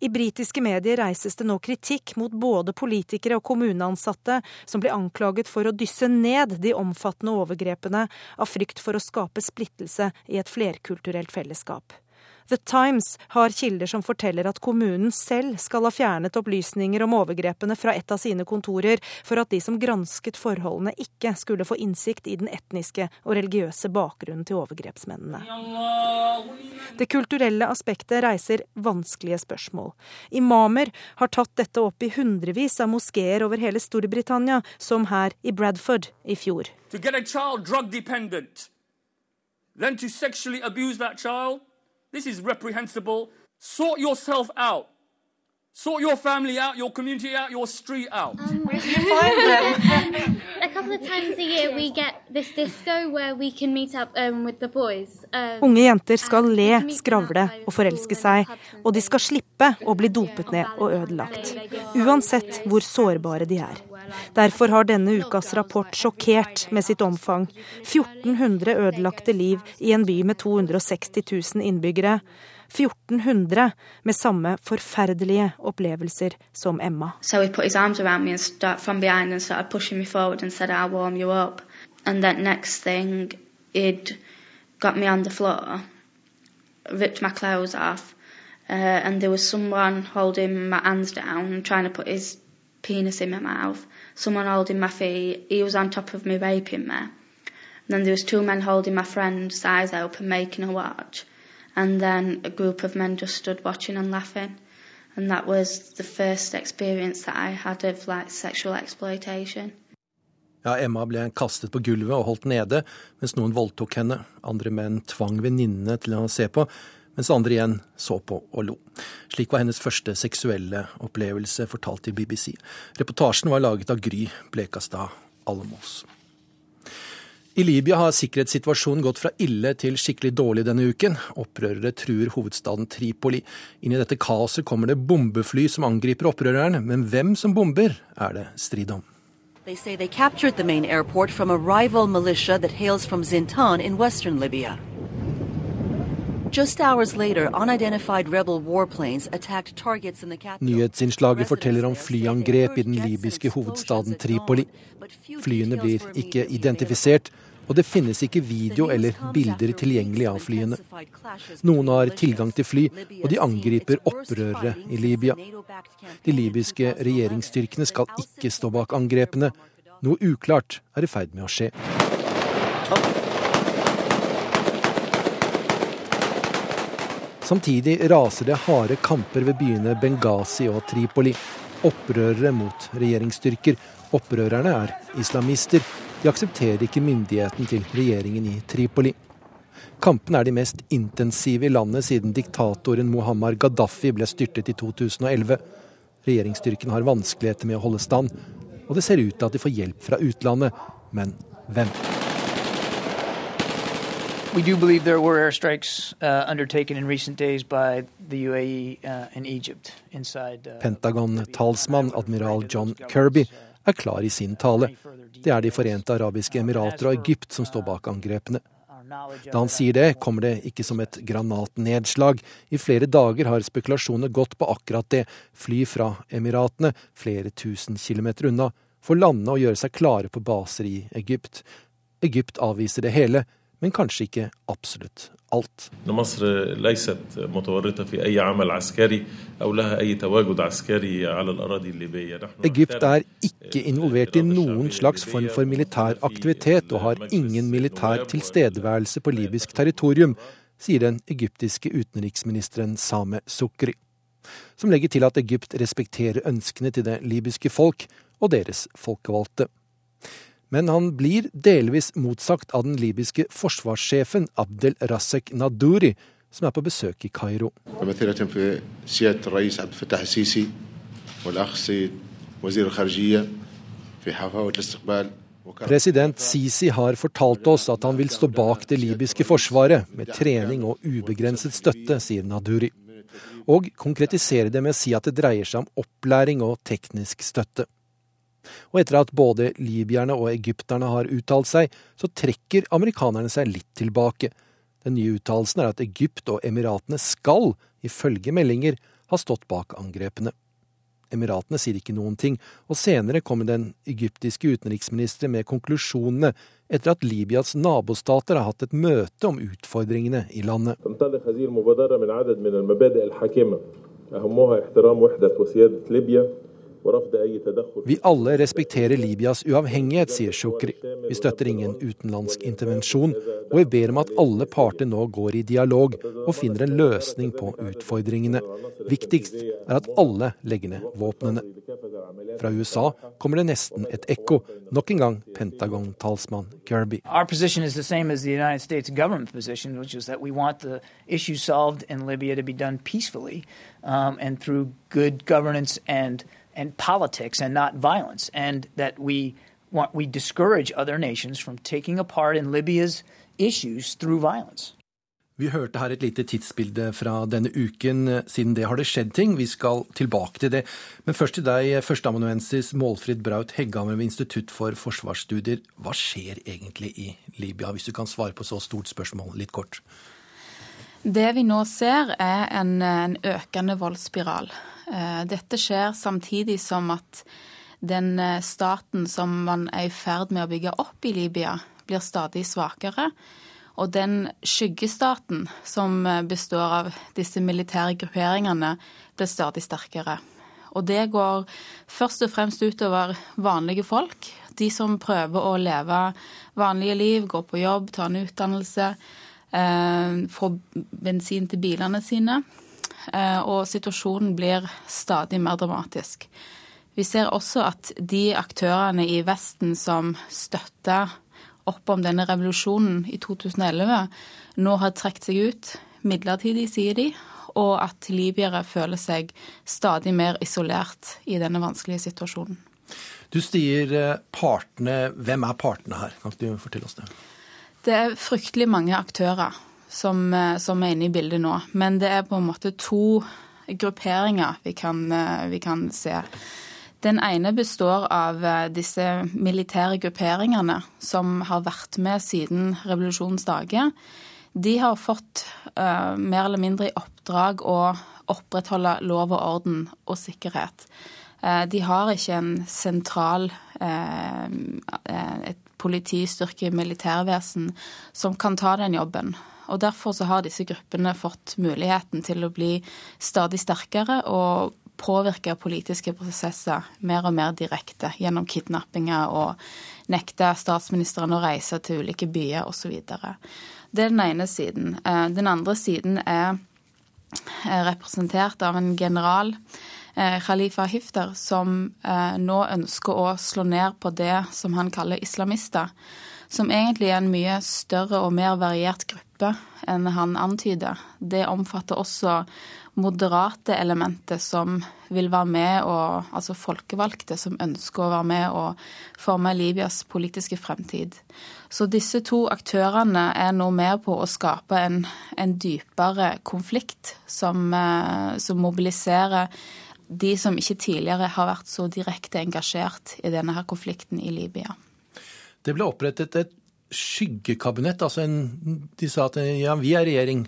I britiske medier reises det nå kritikk mot både politikere og kommuneansatte, som blir anklaget for å dysse ned de omfattende overgrepene av frykt for å skape splittelse i et flerkulturelt fellesskap. The Times har kilder som forteller at kommunen selv skal ha fjernet opplysninger om overgrepene fra et av sine kontorer, for at de som gransket forholdene ikke skulle få innsikt i den etniske og religiøse bakgrunnen til overgrepsmennene. Det kulturelle aspektet reiser vanskelige spørsmål. Imamer har tatt dette opp i hundrevis av moskeer over hele Storbritannia, som her i Bradford i fjor. To get a child drug dependent, then to sexually abuse that child This is reprehensible. Sort yourself out. Sort your family out, your community out, your street out. Um, them? a couple of times a year we get this disco where we can meet up um, with the boys. Um, Unge jenter skal le, skravle og forelske seg, og de skal slippe å bli dopet ned og ødelagt. Uansett hvor sårbare de er. Derfor har denne ukas rapport sjokkert med sitt omfang. 1400 ødelagte liv i en by med 260 000 innbyggere. 1400 med samme forferdelige opplevelser som Emma. So said. And that next thing, he'd got me on the floor, ripped my clothes off, uh, and there was someone holding my hands down, trying to put his penis in my mouth. Someone holding my feet. He was on top of me, raping me. And then there was two men holding my friend's eyes open, making her watch. And then a group of men just stood watching and laughing. And that was the first experience that I had of like sexual exploitation. Ja, Emma ble kastet på gulvet og holdt nede mens noen voldtok henne. Andre menn tvang venninnene til å se på, mens andre igjen så på og lo. Slik var hennes første seksuelle opplevelse fortalt til BBC. Reportasjen var laget av Gry Blekastad Almås. I Libya har sikkerhetssituasjonen gått fra ille til skikkelig dårlig denne uken. Opprørere truer hovedstaden Tripoli. Inn i dette kaoset kommer det bombefly som angriper opprøreren, men hvem som bomber, er det strid om. They say they captured the main airport from a rival militia that hails from Zintan in western Libya. Nyhetsinnslaget forteller om flyangrep i den libyske hovedstaden Tripoli. Flyene blir ikke identifisert, og det finnes ikke video eller bilder tilgjengelig av flyene. Noen har tilgang til fly, og de angriper opprørere i Libya. De libyske regjeringsstyrkene skal ikke stå bak angrepene. Noe uklart er i ferd med å skje. Samtidig raser det harde kamper ved byene Benghazi og Tripoli. Opprørere mot regjeringsstyrker. Opprørerne er islamister. De aksepterer ikke myndigheten til regjeringen i Tripoli. Kampene er de mest intensive i landet siden diktatoren Muhammar Gaddafi ble styrtet i 2011. Regjeringsstyrken har vanskeligheter med å holde stand, og det ser ut til at de får hjelp fra utlandet. Men hvem? We do believe there were airstrikes uh, undertaken in recent days by the UAE uh, and Egypt inside. Uh, Pentagon-talsmann admiral John Kirby er klar i sin tale. Det er De forente arabiske emirater og Egypt som står bak angrepene. Da han sier det, kommer det ikke som et granatnedslag. I flere dager har spekulasjonene gått på akkurat det. Fly fra Emiratene, flere tusen kilometer unna, for landene å gjøre seg klare på baser i Egypt. Egypt avviser det hele, men kanskje ikke absolutt alt. Egypt er ikke involvert i noen slags form for militær aktivitet og har ingen militær tilstedeværelse på libysk territorium, sier den egyptiske utenriksministeren Same Sukri, som legger til at Egypt respekterer ønskene til det libyske folk og deres folkevalgte. Men han blir delvis motsagt av den libyske forsvarssjefen Abdel Rasek Naduri, som er på besøk i Kairo. President Sisi har fortalt oss at han vil stå bak det libyske forsvaret, med trening og ubegrenset støtte, sier Naduri. Og konkretiserer det med å si at det dreier seg om opplæring og teknisk støtte. Og etter at både libyerne og egypterne har uttalt seg, så trekker amerikanerne seg litt tilbake. Den nye uttalelsen er at Egypt og Emiratene skal, ifølge meldinger, ha stått bak angrepene. Emiratene sier ikke noen ting, og senere kommer den egyptiske utenriksministeren med konklusjonene etter at Libyas nabostater har hatt et møte om utfordringene i landet. Vi alle respekterer Libyas uavhengighet, sier Shukri. Vi støtter ingen utenlandsk intervensjon, og vi ber om at alle parter nå går i dialog og finner en løsning på utfordringene. Viktigst er at alle legger ned våpnene. Fra USA kommer det nesten et ekko. Nok en gang Pentagon-talsmann Kirby. Our position is the same as the United States government position, which is that we want the issues solved in Libya to be done peacefully um, and through good governance and and politics and not violence, and that we want we discourage other nations from taking a part in Libya's issues through violence. Vi hørte her et lite tidsbilde fra denne uken. Siden det har det skjedd ting. Vi skal tilbake til det. Men først til deg, førsteamanuensis Målfrid Braut Hegghammer ved Institutt for forsvarsstudier. Hva skjer egentlig i Libya, hvis du kan svare på så stort spørsmål litt kort? Det vi nå ser, er en, en økende voldsspiral. Eh, dette skjer samtidig som at den eh, staten som man er i ferd med å bygge opp i Libya, blir stadig svakere. Og den skyggestaten som eh, består av disse militære grupperingene, blir stadig sterkere. Og det går først og fremst utover vanlige folk. De som prøver å leve vanlige liv, gå på jobb, ta en utdannelse, få bensin til bilene sine. Eh, og situasjonen blir stadig mer dramatisk. Vi ser også at de aktørene i Vesten som støtta opp om denne revolusjonen i 2011, nå har trukket seg ut midlertidig, sier de, og at libyere føler seg stadig mer isolert i denne vanskelige situasjonen. Du sier eh, partene. Hvem er partene her? Kan du fortelle oss det? Det er fryktelig mange aktører som, eh, som, er inne i bildet nå. Men det er på en måte to grupperinger vi kan, eh, vi kan se. Den ene består av disse militære grupperingene som har vært med siden revolusjonens dager. De har fått uh, mer eller mindre i oppdrag å opprettholde lov og orden og sikkerhet. Uh, de har ikke en sentral eh, eh, et politistyrke, militærvesen, som kan ta den jobben. Og Derfor så har disse gruppene fått muligheten til å bli stadig sterkere og påvirke politiske prosesser mer og mer direkte gjennom kidnappinger og nekte statsministeren å reise til ulike byer osv. Det er den ene siden. Den andre siden er representert av en general Eh, Khalifa Hifter, som eh, nå ønsker å slå ned på det som han kaller islamister. Som egentlig er en mye større og mer variert gruppe enn han antyder. Det omfatter også moderate elementer som vil være med og Altså folkevalgte som ønsker å være med og forme Libyas politiske fremtid. Så disse to aktørene er nå med på å skape en, en dypere konflikt som, eh, som mobiliserer de som ikke tidligere har vært så direkte engasjert i denne her konflikten i Libya. Det ble opprettet et skyggekabinett. altså en, De sa at ja, vi er regjering.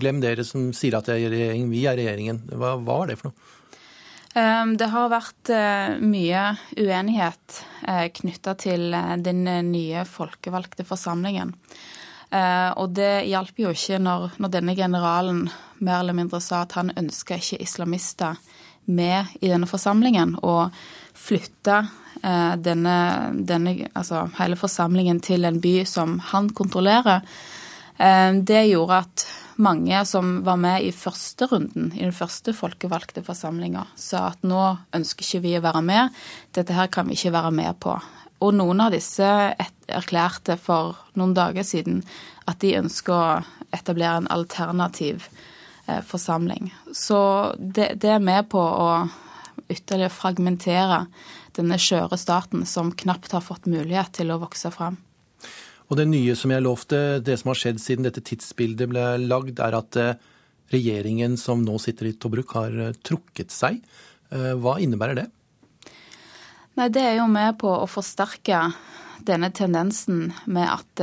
Glem dere som sier at det er regjering. Vi er regjeringen. Hva, var det for noe? Ehm, det har vært eh, mye uenighet eh, knytta til eh, den nye folkevalgte forsamlingen. Og det hjalp jo ikke når, når denne generalen mer eller mindre sa at han ønska ikke islamister med i denne forsamlingen og flytte eh, denne, denne, altså hele forsamlingen til en by som han kontrollerer. Eh, det gjorde at mange som var med i første runden, i den første folkevalgte forsamlinga, sa at nå ønsker ikke vi å være med, dette her kan vi ikke være med på. Og noen av disse erklærte for noen dager siden at de ønsker å etablere en alternativ Eh, forsamling. Så det, det er med på å ytterligere fragmentere denne skjøre staten som knapt har fått mulighet til å vokse fram. Og det nye som jeg lovte, det som har skjedd siden dette tidsbildet ble lagd, er at eh, regjeringen som nå sitter i Tobruk, har eh, trukket seg. Hva innebærer det? Nei, Det er jo med på å forsterke denne tendensen med at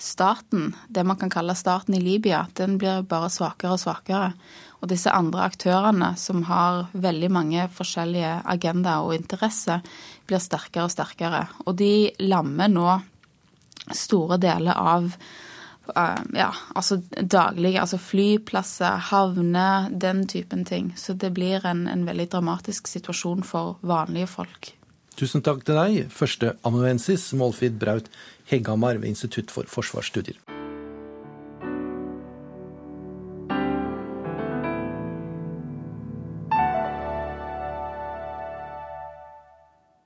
staten, det man kan kalle staten i Libya, den blir bare svakere og svakere. Og disse andre aktørene, som har veldig mange forskjellige agendaer og interesser, blir sterkere og sterkere. Og de lammer nå store deler av uh, ja, altså daglige Altså flyplasser, havner, den typen ting. Så det blir en, en veldig dramatisk situasjon for vanlige folk. Tusen takk til deg, førsteamanuensis Målfrid Braut Hegghamar ved Institutt for forsvarsstudier.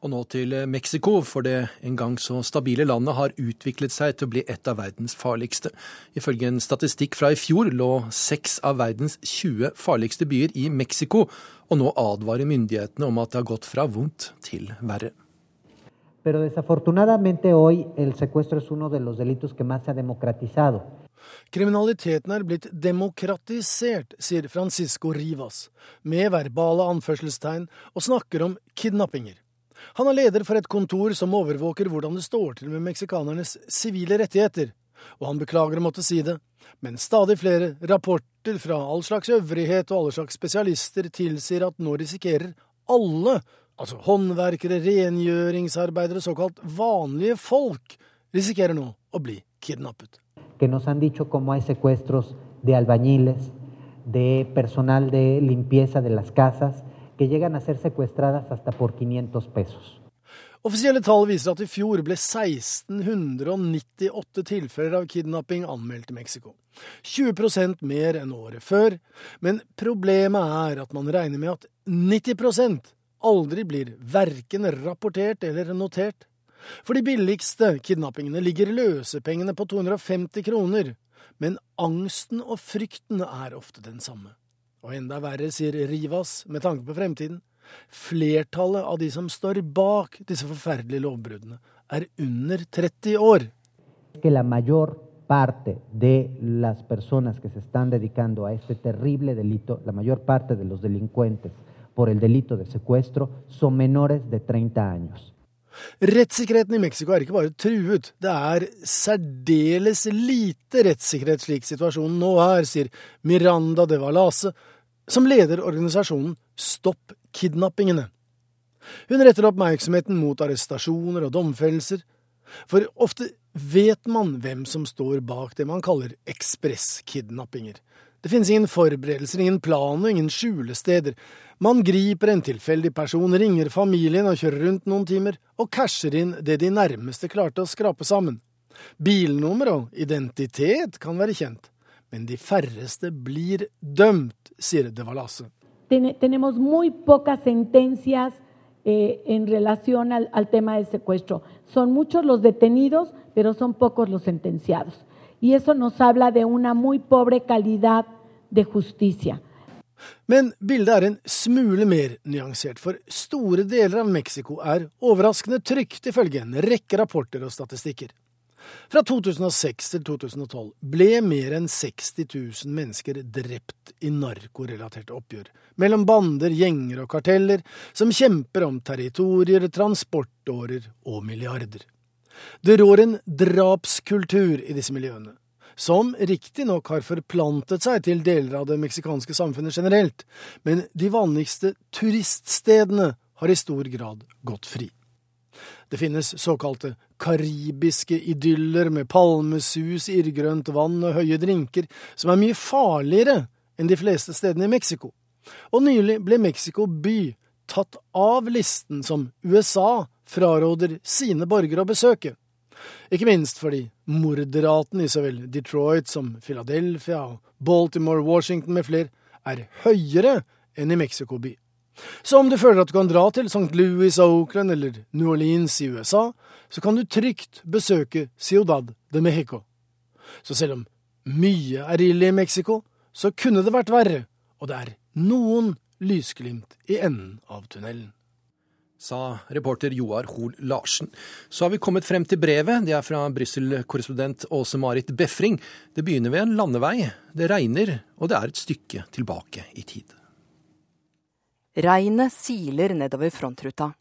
Og nå til Mexico, for det en gang så stabile landet har utviklet seg til å bli et av verdens farligste. Ifølge en statistikk fra i fjor lå seks av verdens 20 farligste byer i Mexico, og nå advarer myndighetene om at det har gått fra vondt til verre. Pero desafortunadamente hoy el secuestro es uno de los delitos que más se ha democratizado. Kriminaliteten er blitt demokratisert, sier Francisco Rivas, med verbale anførselstegn, og snakker om kidnappinger. Han er leder for et kontor som overvåker hvordan det står til med meksikanernes sivile rettigheter, og han beklager å måtte si det, men stadig flere rapporter fra all slags øvrighet og alle slags spesialister tilsier at nå risikerer alle altså håndverkere, rengjøringsarbeidere, såkalt vanlige folk, risikerer nå å bli kidnappet. Que nos han dicho como hay secuestros de albañiles, de personal de limpieza de las casas, que llegan a ser secuestradas hasta por 500 pesos. Offisielle tall viser at i fjor ble 1698 tilfeller av kidnapping anmeldt i Mexico. 20% mer enn året før, men problemet er at man regner med at 90 aldri blir verken rapportert eller notert. For de billigste kidnappingene ligger løsepengene på 250 kroner, men angsten og frykten er ofte den samme. Og enda verre, sier Rivas med tanke på fremtiden, Flertallet av de som står bak disse forferdelige lovbruddene, er under 30 år. Parte de las personas que se están dedicando a este terrible delito, la mayor parte de los por el delito de secuestro, son menores de 30 años. Rettssikkerheten i Mexico er ikke bare truet, det er særdeles lite rettssikkerhet slik situasjonen nå er, sier Miranda de Valase, som leder organisasjonen Stopp kidnappingene. Hun retter oppmerksomheten mot arrestasjoner og domfellelser, for ofte vet man hvem som står bak det man kaller ekspresskidnappinger. Det finnes ingen forberedelser, ingen plan og ingen skjulesteder. Man griper en tilfeldig person, ringer familien og kjører rundt noen timer, og casher inn det de nærmeste klarte å skrape sammen. Bilnummer og identitet kan være kjent, men de færreste blir dømt, sier De Valase. Tenemos muy pocas sentencias eh, en relación al, al tema del secuestro. Son muchos los detenidos, pero son pocos los sentenciados. Y eso nos habla de una muy pobre de justicia. Men bildet er en smule mer nyansert, for store deler av Mexico er overraskende trygt, ifølge en rekke rapporter og statistikker. Fra 2006 til 2012 ble mer enn 60 000 mennesker drept i narkorelaterte oppgjør, mellom bander, gjenger og karteller som kjemper om territorier, transportårer og milliarder. Det rår en drapskultur i disse miljøene, som riktignok har forplantet seg til deler av det meksikanske samfunnet generelt, men de vanligste turiststedene har i stor grad gått fri. Det finnes såkalte karibiske idyller med palmesus, irrgrønt vann og høye drinker, som er mye farligere enn de fleste stedene i Mexico. Og nylig ble Mexico by tatt av listen som USA fraråder sine borgere å besøke. Ikke minst fordi morderaten i så vel Detroit som Philadelphia og Baltimore, Washington med flere er høyere enn i Mexico by. Så om du føler at du kan dra til St. Louis, Oakland eller New Orleans i USA, så kan du trygt besøke Ciudad de Mexico. Så selv om mye er ille i Mexico, så kunne det vært verre, og det er noen lysglimt i enden av tunnelen. Sa reporter Joar Hoel Larsen. Så har vi kommet frem til brevet. Det er fra Brussel-korrespondent Åse Marit Befring. Det begynner ved en landevei. Det regner, og det er et stykke tilbake i tid. Regnet siler nedover frontruta.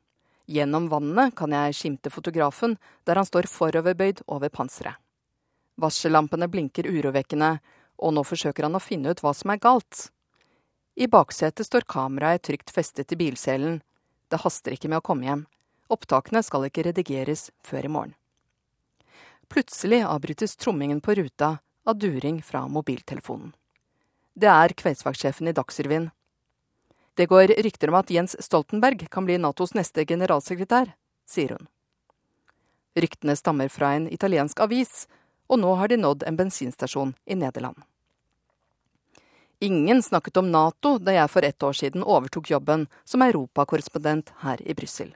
Gjennom vannet kan jeg skimte fotografen der han står foroverbøyd over panseret. Varsellampene blinker urovekkende, og nå forsøker han å finne ut hva som er galt. I baksetet står kameraet trygt festet til bilselen. Det haster ikke med å komme hjem. Opptakene skal ikke redigeres før i morgen. Plutselig avbrytes trommingen på ruta av during fra mobiltelefonen. Det er kveldsvaktsjefen i Dagsrevyen. Det går rykter om at Jens Stoltenberg kan bli Natos neste generalsekretær, sier hun. Ryktene stammer fra en italiensk avis, og nå har de nådd en bensinstasjon i Nederland. Ingen snakket om Nato da jeg for ett år siden overtok jobben som europakorrespondent her i Brussel.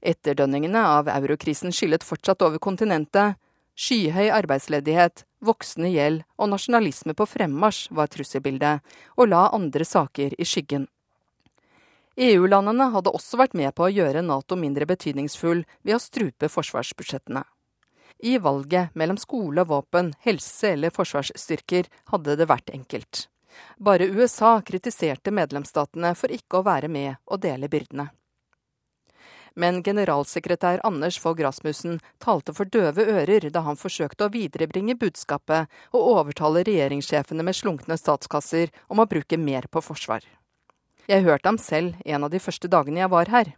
Etterdønningene av eurokrisen skyllet fortsatt over kontinentet. Skyhøy arbeidsledighet, voksende gjeld og nasjonalisme på fremmarsj var trusselbildet, og la andre saker i skyggen. EU-landene hadde også vært med på å gjøre Nato mindre betydningsfull ved å strupe forsvarsbudsjettene. I valget mellom skole og våpen, helse eller forsvarsstyrker hadde det vært enkelt. Bare USA kritiserte medlemsstatene for ikke å være med og dele byrdene men generalsekretær Anders Fogh Rasmussen talte for døve ører da han forsøkte å viderebringe budskapet og overtale regjeringssjefene med slunkne statskasser om å bruke mer på forsvar. Jeg hørte ham selv en av de første dagene jeg var her.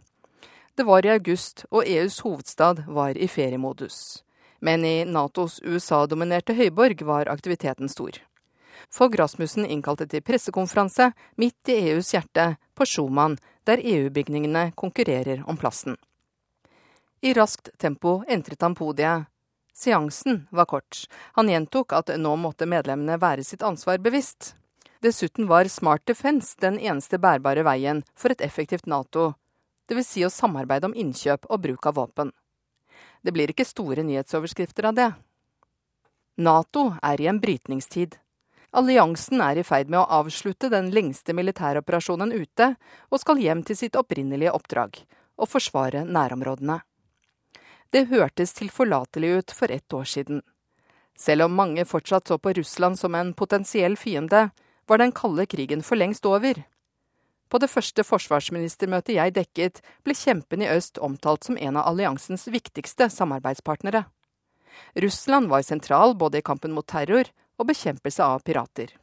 Det var i august, og EUs hovedstad var i feriemodus. Men i Natos USA-dominerte høyborg var aktiviteten stor. Fogh Rasmussen innkalte til pressekonferanse midt i EUs hjerte, på Schumann, der EU-bygningene konkurrerer om plassen. I raskt tempo entret han podiet. Seansen var kort. Han gjentok at nå måtte medlemmene være sitt ansvar bevisst. Dessuten var Smart Defence den eneste bærbare veien for et effektivt Nato, dvs. Si å samarbeide om innkjøp og bruk av våpen. Det blir ikke store nyhetsoverskrifter av det. Nato er i en brytningstid. Alliansen er i ferd med å avslutte den lengste militæroperasjonen ute, og skal hjem til sitt opprinnelige oppdrag å forsvare nærområdene. Det hørtes tilforlatelig ut for ett år siden. Selv om mange fortsatt så på Russland som en potensiell fiende, var den kalde krigen for lengst over. På det første forsvarsministermøtet jeg dekket, ble kjempen i øst omtalt som en av alliansens viktigste samarbeidspartnere. Russland var sentral både i kampen mot terror og bekjempelse av pirater.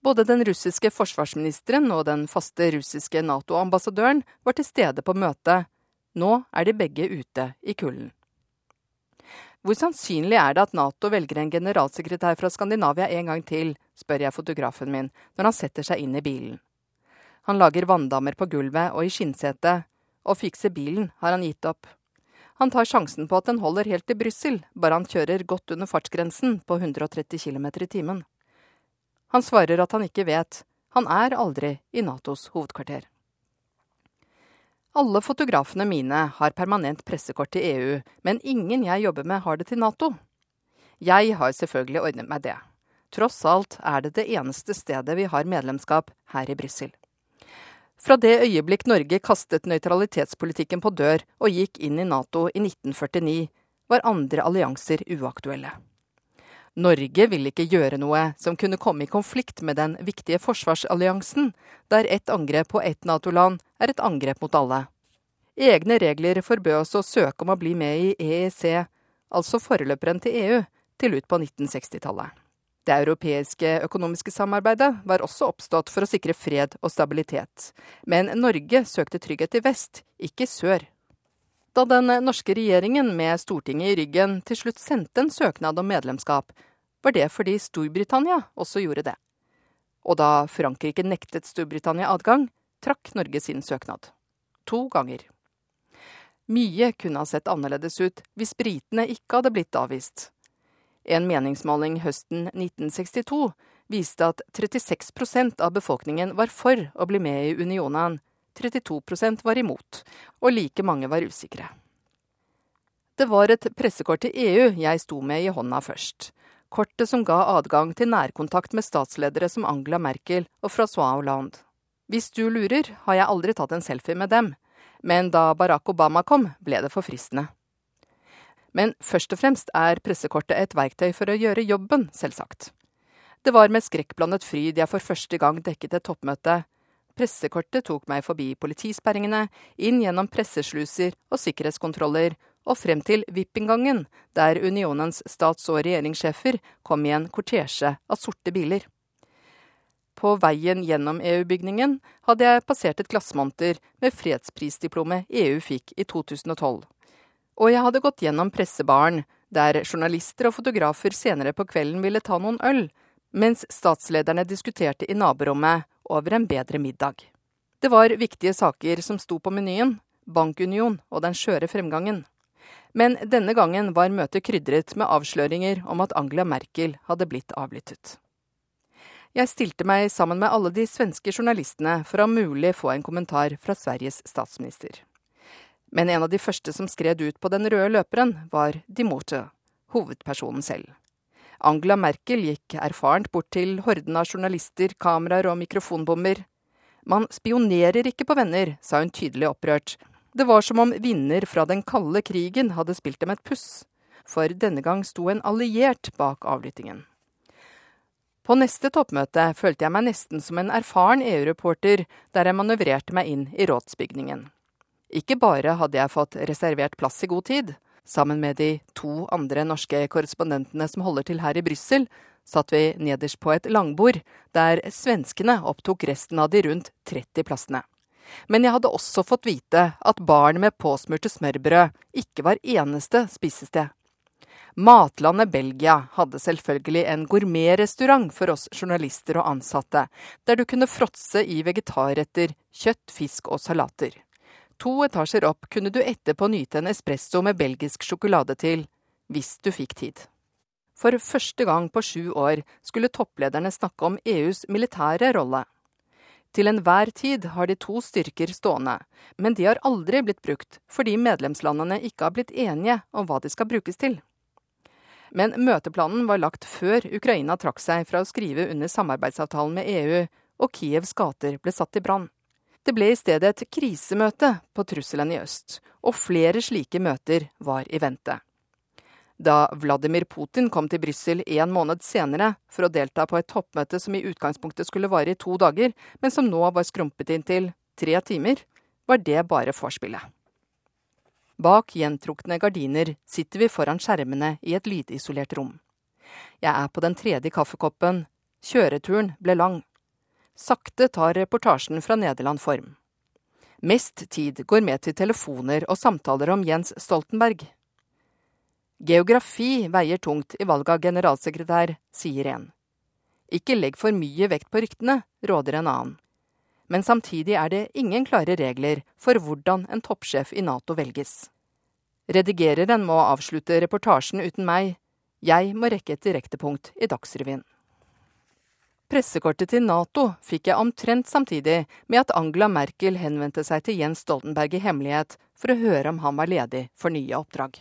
Både den russiske forsvarsministeren og den faste russiske Nato-ambassadøren var til stede på møtet. Nå er de begge ute i kulden. Hvor sannsynlig er det at Nato velger en generalsekretær fra Skandinavia en gang til, spør jeg fotografen min når han setter seg inn i bilen. Han lager vanndammer på gulvet og i skinnsetet. Å fikse bilen har han gitt opp. Han tar sjansen på at den holder helt til Brussel, bare han kjører godt under fartsgrensen på 130 km i timen. Han svarer at han ikke vet. Han er aldri i Natos hovedkvarter. Alle fotografene mine har permanent pressekort til EU, men ingen jeg jobber med har det til Nato. Jeg har selvfølgelig ordnet meg det. Tross alt er det det eneste stedet vi har medlemskap her i Brussel. Fra det øyeblikk Norge kastet nøytralitetspolitikken på dør og gikk inn i Nato i 1949, var andre allianser uaktuelle. Norge ville ikke gjøre noe som kunne komme i konflikt med den viktige forsvarsalliansen, der ett angrep på ett Nato-land er et angrep mot alle. Egne regler forbød oss å søke om å bli med i EEC, altså foreløperen til EU, til ut på 1960-tallet. Det europeiske økonomiske samarbeidet var også oppstått for å sikre fred og stabilitet. Men Norge søkte trygghet i vest, ikke sør. Da den norske regjeringen med Stortinget i ryggen til slutt sendte en søknad om medlemskap, var det fordi Storbritannia også gjorde det. Og da Frankrike nektet Storbritannia adgang, trakk Norge sin søknad. To ganger. Mye kunne ha sett annerledes ut hvis britene ikke hadde blitt avvist. En meningsmåling høsten 1962 viste at 36% av befolkningen var for å bli med i unionen, 32% var imot, og like mange var usikre. Det var et pressekort til EU jeg sto med i hånda først. Kortet som ga adgang til nærkontakt med statsledere som Angela Merkel og Francois Hollande. Hvis du lurer, har jeg aldri tatt en selfie med dem, men da Barack Obama kom, ble det for fristende. Men først og fremst er pressekortet et verktøy for å gjøre jobben, selvsagt. Det var med skrekkblandet fryd jeg for første gang dekket et toppmøte. Pressekortet tok meg forbi politisperringene, inn gjennom pressesluser og sikkerhetskontroller, og frem til VIP-inngangen, der unionens stats- og regjeringssjefer kom i en kortesje av sorte biler. På veien gjennom EU-bygningen hadde jeg passert et glassmonter med fredsprisdiplomet EU fikk i 2012. Og jeg hadde gått gjennom pressebaren, der journalister og fotografer senere på kvelden ville ta noen øl, mens statslederne diskuterte i naborommet over en bedre middag. Det var viktige saker som sto på menyen, bankunion og den skjøre fremgangen. Men denne gangen var møtet krydret med avsløringer om at Angela Merkel hadde blitt avlyttet. Jeg stilte meg sammen med alle de svenske journalistene for å mulig få en kommentar fra Sveriges statsminister. Men en av de første som skred ut på den røde løperen, var de Morte, hovedpersonen selv. Angela Merkel gikk erfarent bort til horden av journalister, kameraer og mikrofonbommer. Man spionerer ikke på venner, sa hun tydelig opprørt. Det var som om vinner fra den kalde krigen hadde spilt dem et puss. For denne gang sto en alliert bak avlyttingen. På neste toppmøte følte jeg meg nesten som en erfaren EU-reporter der jeg manøvrerte meg inn i rådsbygningen. Ikke bare hadde jeg fått reservert plass i god tid. Sammen med de to andre norske korrespondentene som holder til her i Brussel, satt vi nederst på et langbord, der svenskene opptok resten av de rundt 30 plassene. Men jeg hadde også fått vite at baren med påsmurte smørbrød ikke var eneste spisested. Matlandet Belgia hadde selvfølgelig en gourmetrestaurant for oss journalister og ansatte, der du kunne fråtse i vegetarretter, kjøtt, fisk og salater. To etasjer opp kunne du etterpå nyte en espresso med belgisk sjokolade til, hvis du fikk tid. For første gang på sju år skulle topplederne snakke om EUs militære rolle. Til enhver tid har de to styrker stående, men de har aldri blitt brukt fordi medlemslandene ikke har blitt enige om hva de skal brukes til. Men møteplanen var lagt før Ukraina trakk seg fra å skrive under samarbeidsavtalen med EU, og Kievs gater ble satt i brann. Det ble i stedet et krisemøte på trusselen i øst, og flere slike møter var i vente. Da Vladimir Putin kom til Brussel en måned senere for å delta på et toppmøte som i utgangspunktet skulle vare i to dager, men som nå var skrumpet inn til tre timer, var det bare vorspielet. Bak gjentrukne gardiner sitter vi foran skjermene i et lydisolert rom. Jeg er på den tredje kaffekoppen. Kjøreturen ble lang. Sakte tar reportasjen fra Nederland form. Mest tid går med til telefoner og samtaler om Jens Stoltenberg. Geografi veier tungt i valget av generalsekretær, sier en. Ikke legg for mye vekt på ryktene, råder en annen. Men samtidig er det ingen klare regler for hvordan en toppsjef i Nato velges. Redigereren må avslutte reportasjen uten meg. Jeg må rekke et direktepunkt i Dagsrevyen. Pressekortet til Nato fikk jeg omtrent samtidig med at Angela Merkel henvendte seg til Jens Stoltenberg i hemmelighet for å høre om han var ledig for nye oppdrag.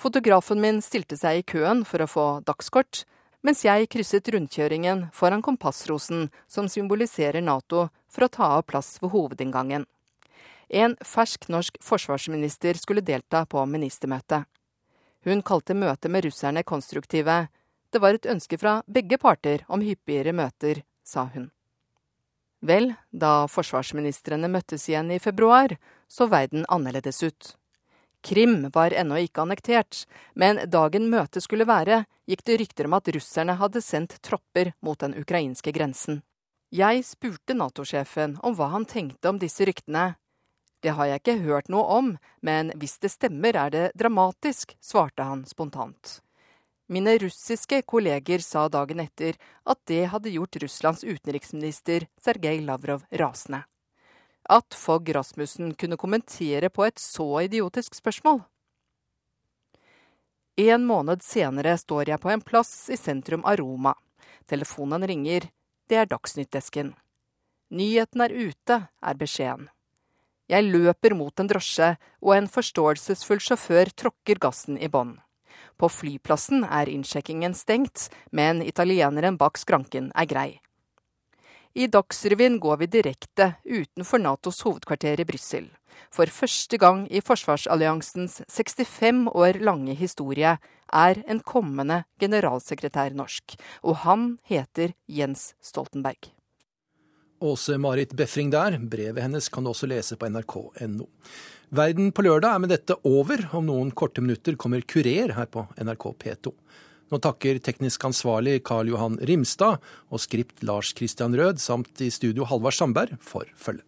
Fotografen min stilte seg i køen for å få dagskort, mens jeg krysset rundkjøringen foran kompassrosen som symboliserer Nato, for å ta av plass ved hovedinngangen. En fersk norsk forsvarsminister skulle delta på ministermøtet. Hun kalte møtet med russerne konstruktive. Det var et ønske fra begge parter om hyppigere møter, sa hun. Vel, da forsvarsministrene møttes igjen i februar, så verden annerledes ut. Krim var ennå ikke annektert, men dagen møtet skulle være, gikk det rykter om at russerne hadde sendt tropper mot den ukrainske grensen. Jeg spurte Nato-sjefen om hva han tenkte om disse ryktene. Det har jeg ikke hørt noe om, men hvis det stemmer er det dramatisk, svarte han spontant. Mine russiske kolleger sa dagen etter at det hadde gjort Russlands utenriksminister Sergej Lavrov rasende at Fogg Rasmussen kunne kommentere på et så idiotisk spørsmål. En måned senere står jeg på en plass i sentrum av Roma. Telefonen ringer. Det er Dagsnytt-desken. Nyheten er ute, er beskjeden. Jeg løper mot en drosje, og en forståelsesfull sjåfør tråkker gassen i bånn. På flyplassen er innsjekkingen stengt, men italieneren bak skranken er grei. I Dagsrevyen går vi direkte utenfor Natos hovedkvarter i Brussel. For første gang i forsvarsalliansens 65 år lange historie er en kommende generalsekretær norsk, og han heter Jens Stoltenberg. Åse Marit Befring der. Brevet hennes kan du også lese på nrk.no. Verden på lørdag er med dette over. Om noen korte minutter kommer Kurer her på NRK P2. Nå takker teknisk ansvarlig Karl Johan Rimstad og skript Lars Christian Rød samt i studio Halvard Sandberg for følget.